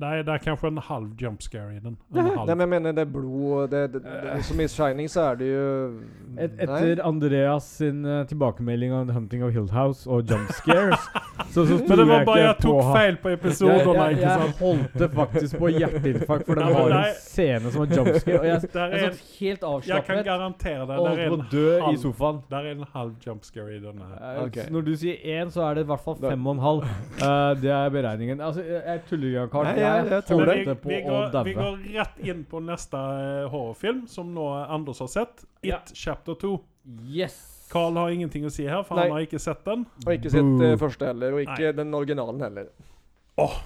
er, det er kanskje en halv jump scare i den. En Nei, men jeg mener det er blod det, det, det, Som i Shining så er det jo Et, etter Andreas sin uh, tilbakemelding om 'Hunting of Hill House' og jump scares så, så [LAUGHS] Men det var jeg bare jeg tok feil på Jeg, episodene, jeg, ikke jeg holdt det faktisk på hjerteinfarkt, for [LAUGHS] den har en scene som er jumpscare. Og jeg, [LAUGHS] jeg satt helt jeg kan avslappet garantere deg og der er, holdt på en å dø i halv, sofaen. der er en halv jump scare i denne her. Eh, Når du sier én, så er det i hvert fall fem og en halv. Uh, det er beregningen. Altså, jeg, jeg tuller ikke, Karl. Nei, jeg- jeg tror det. vi, vi, går, vi går rett inn på neste eh, horrorfilm, som nå Anders har sett. It Ja. Chapter 2. Yes! Carl har ingenting å si her, for Nei. han har ikke sett den. Og ikke sett uh, første heller, og ikke den originalen heller. S-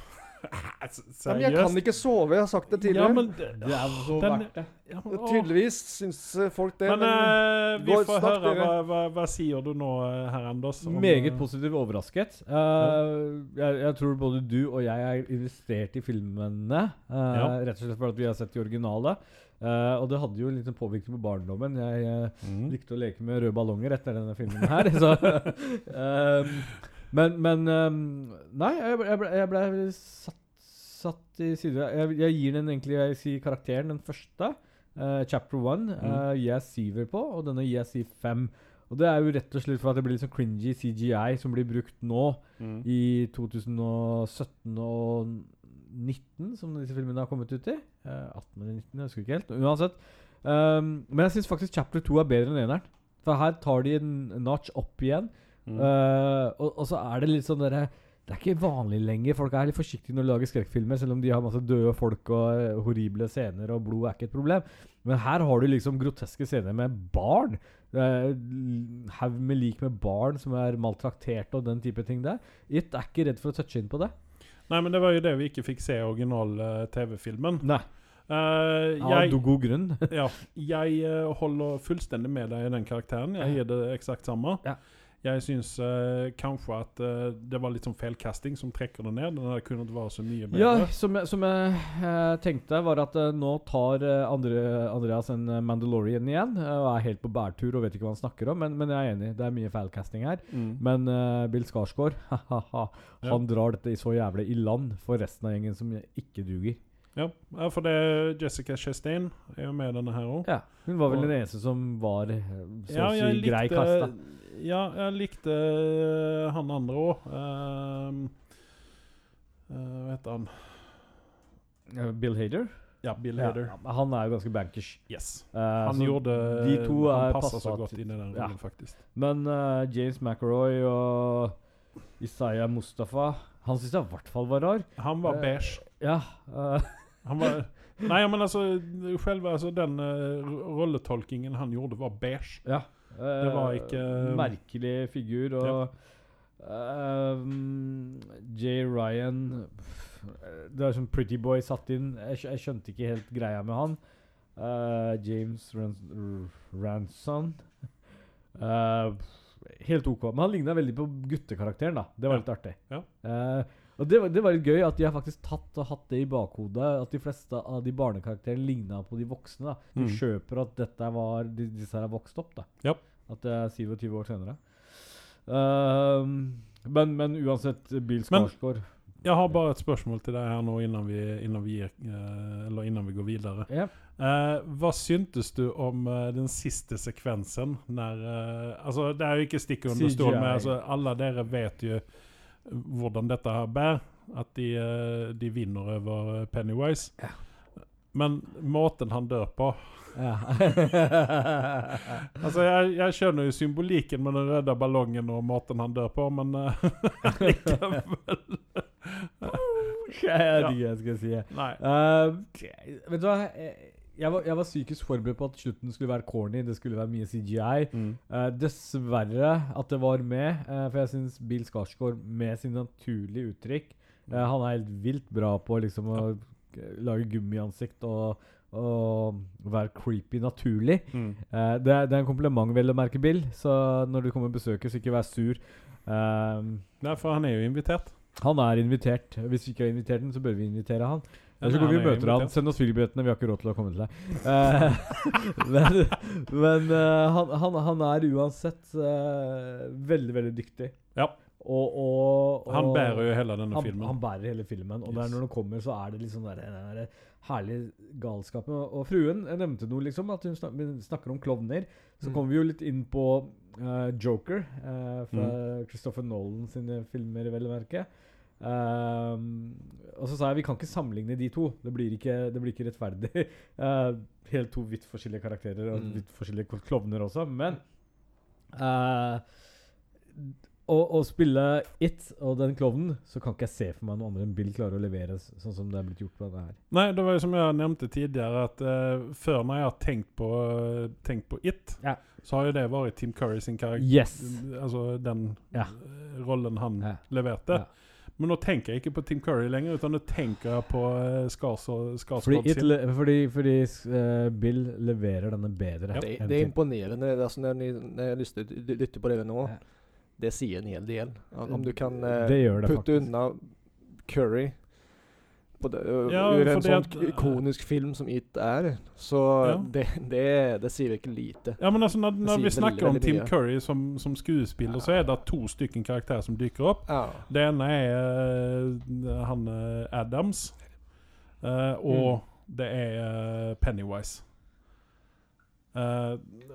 [LAUGHS] Ja, men jeg kan ikke sove, jeg har sagt det Ja, tidligere. men, Det er så Den- verdt det. ja, men. Tydeligvis syns eh, folk det. Men eh, vi får høre. dere. Hva, hva, hva sier du nå, eh, herr Anders? om, Meget positivt overrasket. Eh, jeg, jeg tror både du og jeg er investert i filmene. Uh, Ja. Rett og slett fordi vi har sett de originale. Uh, og det hadde jo en liten påvirkning på barndommen. Jeg uh, mm. likte å leke med røde ballonger etter denne filmen her. [LAUGHS] så, [LAUGHS] ehm, men men um, Nei, jeg, ble- jeg, ble, jeg ble satt, satt i side jeg, jeg gir den egentlig jeg sier karakteren, den første. uh, chapter one. Uh, gir jeg syver på, og denne gir jeg sier fem. Og det er jo rett og slett for at det blir sånn cringy CGI som blir brukt nå Mm. i 2017 og 19, som disse filmene har kommet ut i. Uh, 18 eller 19, jeg husker ikke helt. Uansett. Um, men jeg syns faktisk Chapter 2 er bedre enn eneren. For her tar de en notch opp igjen. Mm. Eh, og, og så er det litt sånn derre Det er ikke vanlig lenger. Folk er litt forsiktige når de lager skrekkfilmer, selv om de har masse døde folk og eh, horrible scener, og blod er ikke et problem. Men her har du liksom groteske scener med barn. Uh, Haug med lik med barn som er maltrakterte og den type ting der. It er ikke redd for å touche inn på det. Nei, men det var jo det vi ikke fikk se i original-TV-filmen. Nei. Uh, jeg, god grunn. [LAUGHS] ja, jeg eh, holder fullstendig med deg i den karakteren. Jeg gir det eksakt samme. Ja. Jeg syns eh, kanskje at eh, det var litt sånn feilcasting som trekker det ned. Den hadde kunnet være så mye bedre. Ja, som jeg, som jeg eh, tenkte, var at eh, nå tar eh, Andre, Andreas en eh, Mandalorian igjen eh, og er helt på bærtur og vet ikke hva han snakker om, men, men jeg er enig. Det er mye feilcasting her. Mm. Men eh, Bill Skarsgård, [LAUGHS] ha-ha-ha, han drar dette i så jævlig i land for resten av gjengen som ikke duger. Ja, ja, for det er Jessica Chastain er jo med i denne her òg. Ja, Hun var vel Og- den eneste som var eh, så å si grei kasta. Ja, jeg likte eh, han andre òg. hva heter han? Eh, Bill Hader? Ja, Bill Ja, Hader. ja, han er jo ganske bankers. Yes. Uh, Han gjorde de to Han passer så godt inn i den ja. rollen, faktisk. Men eh, James McRoy og Isaiah Mustafa Han syns jeg i hvert fall var rar. Han var Eh, beige. Ja. eh, [LAUGHS] Han var Nei, men altså Själva altså, den uh, rolletolkingen han gjorde, var beige. ja. Det var Eh, ikke- Merkelig figur. Og ehm, J. Ryan Det er som Pretty Boy satt inn. Jeg, jeg skjønte ikke helt greia med han. Uh, James Rans Ranson Uh, Helt OK. Men han ligna veldig på guttekarakteren, da. Det var Ja. litt artig. Ja. Eh, Og det, var- det var litt gøy at de har faktisk tatt og hatt det i bakhodet. At de fleste av de barnekarakterene ligna på de voksne. da De Mm. kjøper at dette var de, disse her har vokst opp. da Yep. At det er 27 år senere. Uh, men, men uansett, Bill Skarsgård Jeg har bare et spørsmål til deg her nå innan vi, innan vi, eller innan vi går videre. Yep. Uh, hva syntes du om uh, den siste sekvensen? Når, uh, altså, det er jo ikke stikk under stol men altså, Alle dere vet jo hvordan dette her bærer. At de, eh, de vinner over eh, Pennywise. Ja. Men måten han dør på ja. [LAUGHS] Altså, jeg, jeg skjønner jo symbolikken med den røde ballongen og måten han dør på, men eh, [LAUGHS] likevel Hva er det jeg skal si. Eh, vet du hva? Jeg- var, jeg var psykisk forberedt på at slutten skulle være corny. Det skulle være mye CGI. Mm. Uh, dessverre at det var med, uh, for jeg syns Bill Skarsgård med sin naturlige uttrykk uh, Han er helt vilt bra på liksom å lage gummiansikt og, og være creepy naturlig. Mm. Det, er, det er en kompliment, vel å merke, Bill. Så når du kommer og besøker, så ikke vær sur. Nei, for han er jo invitert. han er invitert. Hvis vi ikke har invitert den, så bør vi invitere han. Ja, Eller så går vi og er møter han. Send oss flybillettene, vi har ikke råd til å komme til deg. Uh, [LAUGHS] men men uh, han, han, han er uansett uh, veldig, veldig dyktig. Ja. Og, og, og Han bærer jo hele denne han, filmen. han bærer hele filmen. Og der når den kommer, så er det liksom der, den der herlige galskapen. Og, fruen jeg nevnte noe, liksom, at hun snak, snakker om klovner. Så Mm. kommer vi jo litt inn på Joker fra Mm. Christopher Nolan sine filmer, vel å merke. Ehm, og så sa jeg vi kan ikke sammenligne de to. Det blir ikke, det blir ikke rettferdig. [LAUGHS] Eh, helt to vidt forskjellige karakterer og Mm. vidt forskjellige klovner også. Men eh, å, å spille It og den klovnen, så kan ikke jeg se for meg noen andre enn Bill klarer å levere sånn som det er blitt gjort på det her. Nei, det var jo som jeg nevnte tidligere, at uh, før når jeg har tenkt på, tenkt på It, Ja. så har jo det vært Tim Curry sin karakter. Yes! Altså den Ja. eh, rollen han Ja. leverte. Ja. Men nå tenker jeg ikke på Tim Curry lenger, utan nå tenker jeg på uh, Skarsgård Fordi, sin. le, fordi, fordi uh, Bill leverer denne bedre. Det, det er imponerende. Altså, når, ni, når jeg lytter, lytter på dere nå, Ja. det sier en hel del. Om du kan uh, Det det putte faktisk. unna Curry det, Ja, ur en sånn at- ikonisk film som It er, så Ja. det, det, det sier ikke lite. Ja, men altså når, når vi vi veldig, snakker om Tim. Curry som, som skuespiller, så er det to stykker karakterer som dyker opp. Ja. Det ene er uh, han Adams, uh, og det er uh, Pennywise.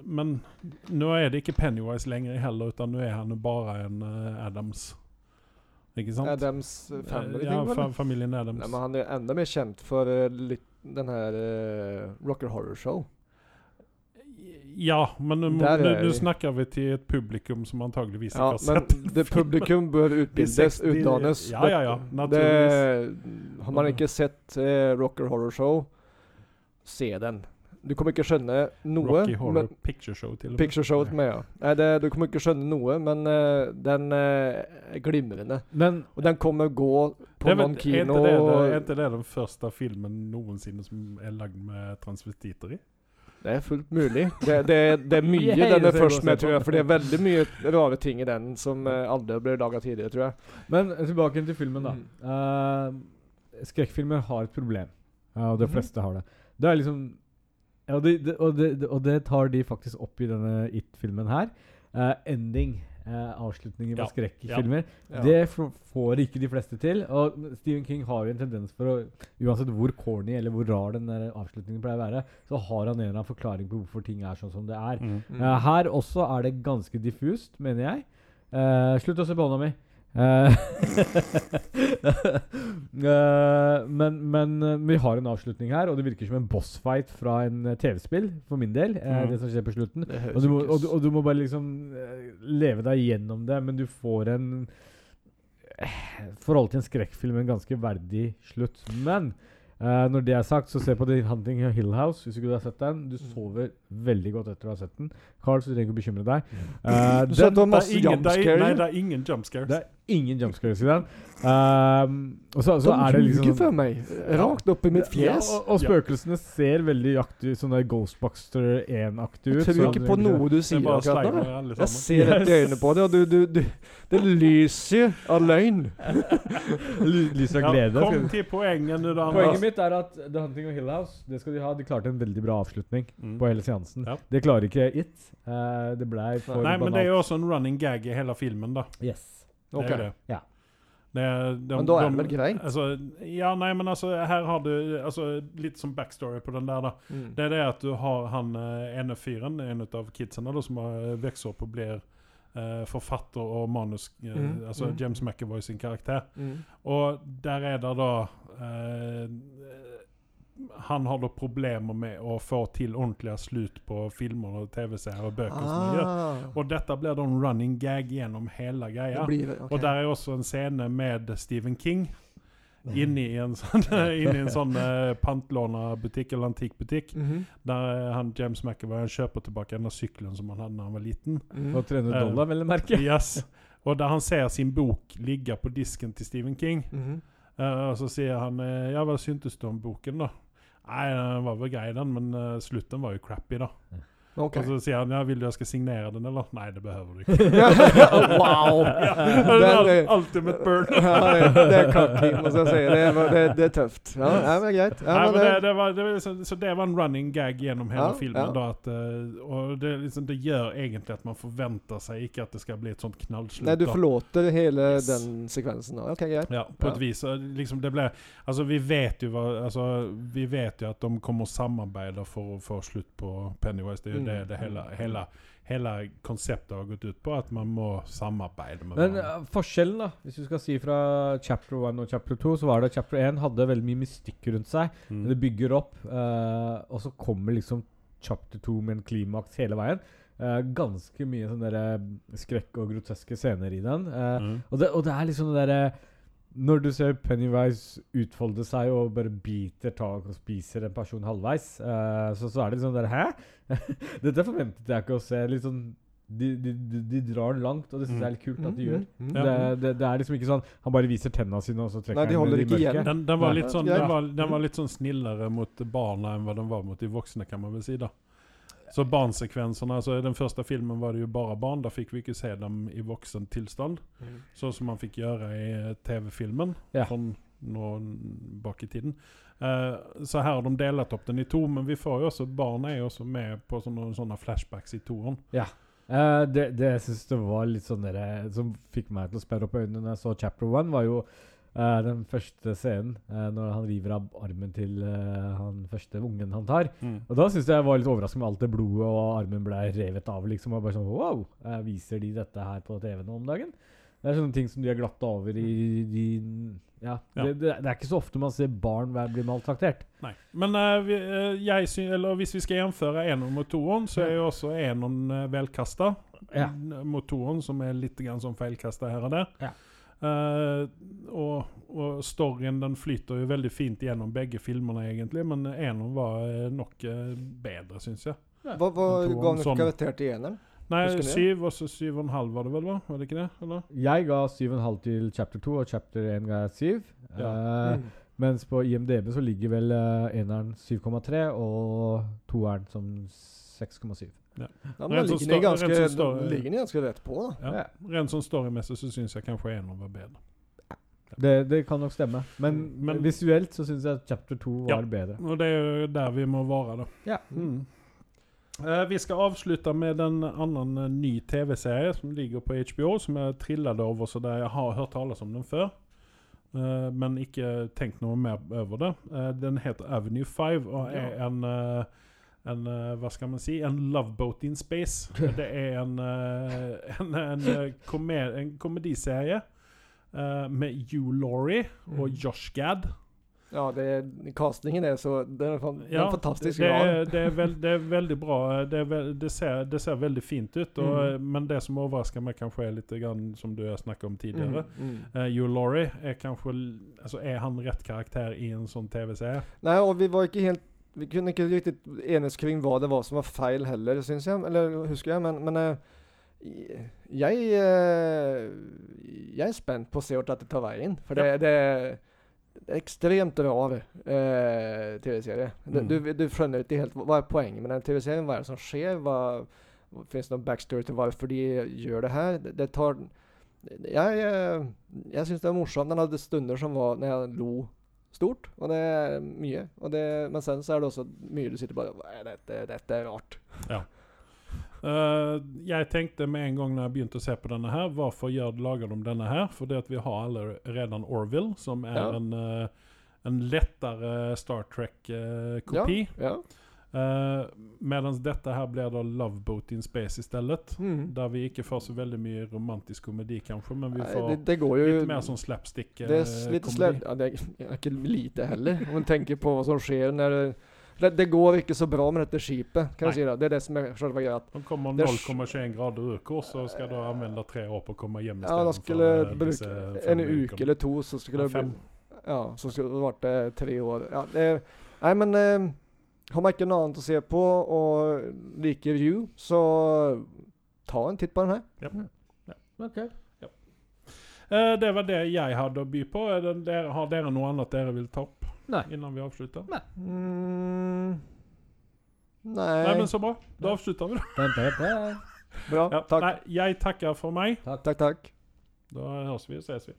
Men nå er det ikke Pennywise lenger heller, utan nå er han bare en Adams. Ikke sant? Adams Family, Eh, ja, ting, fa familien Adams. Nei, men han er enda mer kjent for eh, litt, den her uh, Rocker Horror Show. ja, men nå, er snakker vi til et publikum som antageligvis Ja, ikke har men sett det publikum bør [LAUGHS] utbildes, 60 utdannes. Ja, ja, ja, Det, har man ikke sett uh, Rocker Horror Show, se den. Du kommer ikke skjønne noe. Rocky Horror men, Picture Show, til og med. Picture Show med, ja. Nei, det, du kommer ikke skjønne noe, men uh, den uh, er glimrende. Men Og den kommer gå på er, noen er, kino ikke det, det, er det den første filmen noensinne som er lagd med transvestitter i? Det er fullt mulig. Det, det, det er [LAUGHS] mye yeah, den er først med, tror jeg. For det er veldig mye rare ting i den som uh, aldri ble laga tidligere, tror jeg. Men tilbake til filmen, da. Mm. Uh, skrekkfilmer har et problem, uh, og de Mhm. fleste har det. Det er liksom ja, og, det, det, og, de, og det tar de faktisk opp i denne It-filmen her. Uh, ending. Uh, avslutninger på Ja, skrekkfilmer. Ja. Det får ikke de fleste til. Og Stephen King har jo en tendens for å Uansett hvor corny eller hvor rar den der avslutningen pleier å være, så har han en eller annen forklaring på hvorfor ting er sånn som det er. Mm. Eh, her også er det ganske diffust, mener jeg. Eh, slutt å se på hånda mi. Eh, [LAUGHS] eh, men men eh, vi har en avslutning her, og det virker som en bossfight fra en TV-spill, for min del. Mm. Det som skjer på slutten. Og du, må, og, du, og du må bare liksom leve deg gjennom det, men du får en forhold til en skrekkfilm en ganske verdig slutt. Men uh, når det er sagt, så se på The Hunting Hill House, hvis ikke du har sett den. Du sover veldig godt etter å ha sett den. Carl, så du trenger ikke bekymre deg. Uh, den, det er ingen, det er, jumpscare. nei, det er ingen jump scares. det er ingen jumpscares i den. Uh, og så, så er det De liksom for meg. Rakt opp i mitt fjes. Ja, og, og spøkelsene ser veldig aktiv, sånn der Ghostbuster 1-aktig ut. Jeg tror ikke på noe du er sier akkurat nå. Jeg ser rett i øynene på det, og du, du, du Det lyser av løgn. lyser Lys av glede. Ja, kom til poenget du, da. Poenget mitt er at The Hunting of Hill House Det skal de ha. De klarte en veldig bra avslutning Mm. på hele seansen. Ja. Det klarer ikke It. Uh, det blei for Nei, men det er jo også en running gag i hele filmen, da. Yes. Det er det. Ja. Det de, Men da er det vel greit? Altså, ja, nei, men altså, her har du altså, litt som backstory på den der, da. Mm. Det er det at du har han eh, ene fyren, en av kidsene, da, som har vokst opp og blir eh, forfatter og manus... eh, Mm, Altså mm. James McAvoy sin karakter. Mm. Og der er det da eh, Han har da problemer med å få til ordentlige slutt på filmer og TV-serier og bøker. som gjør. Ah, Og dette blir da en running gag gjennom hele det greia. blir, okay. Og der er også en scene med Stephen King. Inni i en sånn, [LAUGHS] inni en sånn uh, pantlånerbutikk eller antikkbutikk. Mhm. Der eh, han James McAvoy kjøper tilbake en av sykkelen som han hadde da han var liten. Mm. For 300 Eh, dollar, vel å merke. [LAUGHS] Yes. Og der han ser sin bok ligge på disken til Stephen King. Mm -hmm. uh, og så sier han uh, Ja, hva syntes du om boken, da? Nei, det var vel grei, den, men eh, slutten var jo crappy, da. Ok. Og så sier han ja, vil du jeg skal signere den, eller? Nei, det behøver du ikke. [LAUGHS] wow! ja, det er ultimate burn. [LAUGHS] ja, det, det er cocky, må jeg si. Det, det, det er tøft. Ja, ja men greit. Ja, Nei, men det, det, var, det var liksom, så det var en running gag gjennom hele Ja, filmen. ja. Da, at, eh, og det, liksom, det gjør egentlig at man forventer seg ikke at det skal bli et sånt knallslutt. nei, du da. forlåter hele Yes. den sekvensen. da. Ok, greit. Ja, på Ja. et vis. Liksom det ble, altså vi vet jo hva, altså vi vet jo at de kommer å samarbeide for å få slutt på Pennywise. Det er jo Mm. det, det hele, hele, hele konseptet har gått ut på. At man må samarbeide med Men eh, forskjellen, da, hvis du skal si fra chapter 1 og chapter 2, så var det at chapter 1 hadde veldig mye mystikk rundt seg. Mm. Det bygger opp, uh, og så kommer liksom chapter 2 med en klimaks hele veien. Uh, ganske mye sånne eh, skrekk og groteske scener i den. Mm. og, det, og det er liksom det derre Når du ser Pennywise utfolde seg og bare biter tak og spiser en person halvveis, uh, så, så er det liksom der Hæ? [LAUGHS] Dette forventet jeg ikke å se. Litt sånn de, de, de, drar langt, og det syns jeg er litt kult at de gjør. Mm, mm, mm. Det, det, det er liksom ikke sånn Han bare viser tennene sine, og så trekker Nei, de holder ikke igjen. Den, den, var litt sånn, den, var, den var litt sånn snillere mot barna enn hva den var mot de voksne, kan man vel si. da. Så barnsekvenserna, altså I den første filmen var det jo bare barn. Da fikk vi ikke se dem i voksen tilstand. Mm. Sånn som man fikk gjøre i eh, TV-filmen Ja. sånn nå bak i tiden. Uh, så her har de delat opp den i to, men vi får jo også barn er jo også med på sånne, sånne flashbacks i toeren. Uh, det det jeg syns det var litt sånn Som fikk meg til å sperre opp øynene når jeg så chapter one, var jo eh, den første scenen uh, når han river av armen til uh, han første ungen han tar. Og da syns jeg jeg var litt overrasket med alt det blodet og armen ble revet av. liksom Og bare sånn Wow! viser de dette her på TV nå om dagen? Det er sånne ting som de har glatta over i de Ja. Ja. Det, det, er ikke så ofte man ser barn bli maltraktert. Nei. Men vi, jeg syn, eller hvis vi skal gjenføre eneren mot toeren, så er jo også eneren uh, velkasta. Ja. Mot toeren, som er litt grann som feilkasta her og der. Ja. Eh, og, og storyen den flyter jo veldig fint gjennom begge filmene, egentlig, men eneren var eh, nok eh, bedre, syns jeg. Hva, hva ga han han sånn- karakter til eneren? Nei, syv, og så syv og en halv var det vel. Var det ikke det? Eller? Jeg ga 7,5 til chapter 2, og chapter 1 ga jeg syv. Ja. Uh, Mm. Mens på IMDb så ligger vel uh, eneren 7,3 og toeren som 6,7. Ja, men da sånn ligger ni ganske, ganske rett på, da. Ja. Rent sånn storymessig så syns jeg kanskje eneren var bedre. Det, det kan nok stemme. Men, Men- visuelt så syns jeg at chapter 2 var Ja. bedre. Og det er jo der vi må være, da. Ja. Mm. Uh, vi skal avslutte med en annen eh, ny TV-serie som ligger på HBO, som jeg trillet over, så der jeg har hørt tales om den før. Uh, men ikke tenkt noe mer over det. Uh, den heter Avenue 5 og er en eh, en, eh, hva skal man si, en 'Loveboat in space. [LAUGHS] Det er en, eh, en, en, eh, komed en komediserie eh, med Hugh Laurie og Mm. Josh Gad. Ja, det er, castingen er så Den er, fan, Ja, er fantastisk det, bra. er, det, er vel, det er veldig bra. Det, er vel, det, ser, det ser veldig fint ut. Og, Men det som overrasker meg, kanskje er litt grann, som du har snakket om tidligere. Mm, mm. Uh, Hugh Laurie er kanskje altså Er han rett karakter i en sånn TV-serie? Nei, og vi var ikke helt Vi kunne ikke riktig enes kring hva det var som var feil heller, syns jeg. Eller husker jeg, men, men eh, jeg eh, Jeg er spent på å se hvor dette tar veien. For det, ja. det er ekstremt rar eh, TV-serie. Du, Mm. du, du skjønner ikke helt hva er poenget med den TV-serien. Hva er det som skjer? Hva, Fins det noen backstory til hvorfor de gjør det her? Det, det tar Jeg, jeg, jeg syns det er morsomt. Den hadde stunder som var når jeg lo stort, og det er mye. Det, men sen så er det også mye du sitter bare er dette? Dette er rart. Eh, jeg tenkte med en gang når jeg begynte å se på denne her, hvorfor gjør, lager de denne her? Fordi at vi har allerede Orville, som er Ja. en, uh, en lettere Star Trek-kopi. ja, Ja. Uh, Mens dette her blir da Loveboat in Space i stedet. Mm. Der vi ikke får så veldig mye romantisk komedi, kanskje, men vi får det, det går jo litt mer sånn slapstick. eh, Det er s- litt Ja, det er, ikke lite heller, om man tenker på hva som skjer når det, det, det går ikke så bra med dette skipet, kan Nei. jeg si. Det Det er det som er selve greia. De kommer er 0,21 grader ur kurs og skal da anvende tre år på å komme hjem Ja, da skulle for, eh, bruke en uke eller to, så skulle Ja, fem. Ja, så skulle det varte tre år. Ja, det, nei, men eh, har man ikke noe annet å se på og liker You, så ta en titt på den her. Ok. Uh, det var det jeg hadde å by på. Er det, dere, har dere noe annet dere vil ta opp Nei. innan vi avslutter? Mm, Nei, nei. men så bra. Da avslutter vi, da. Bra. Ja, Takk. Nei, jeg takker for meg. Takk, Takk, takk. Da høres vi og ses vi.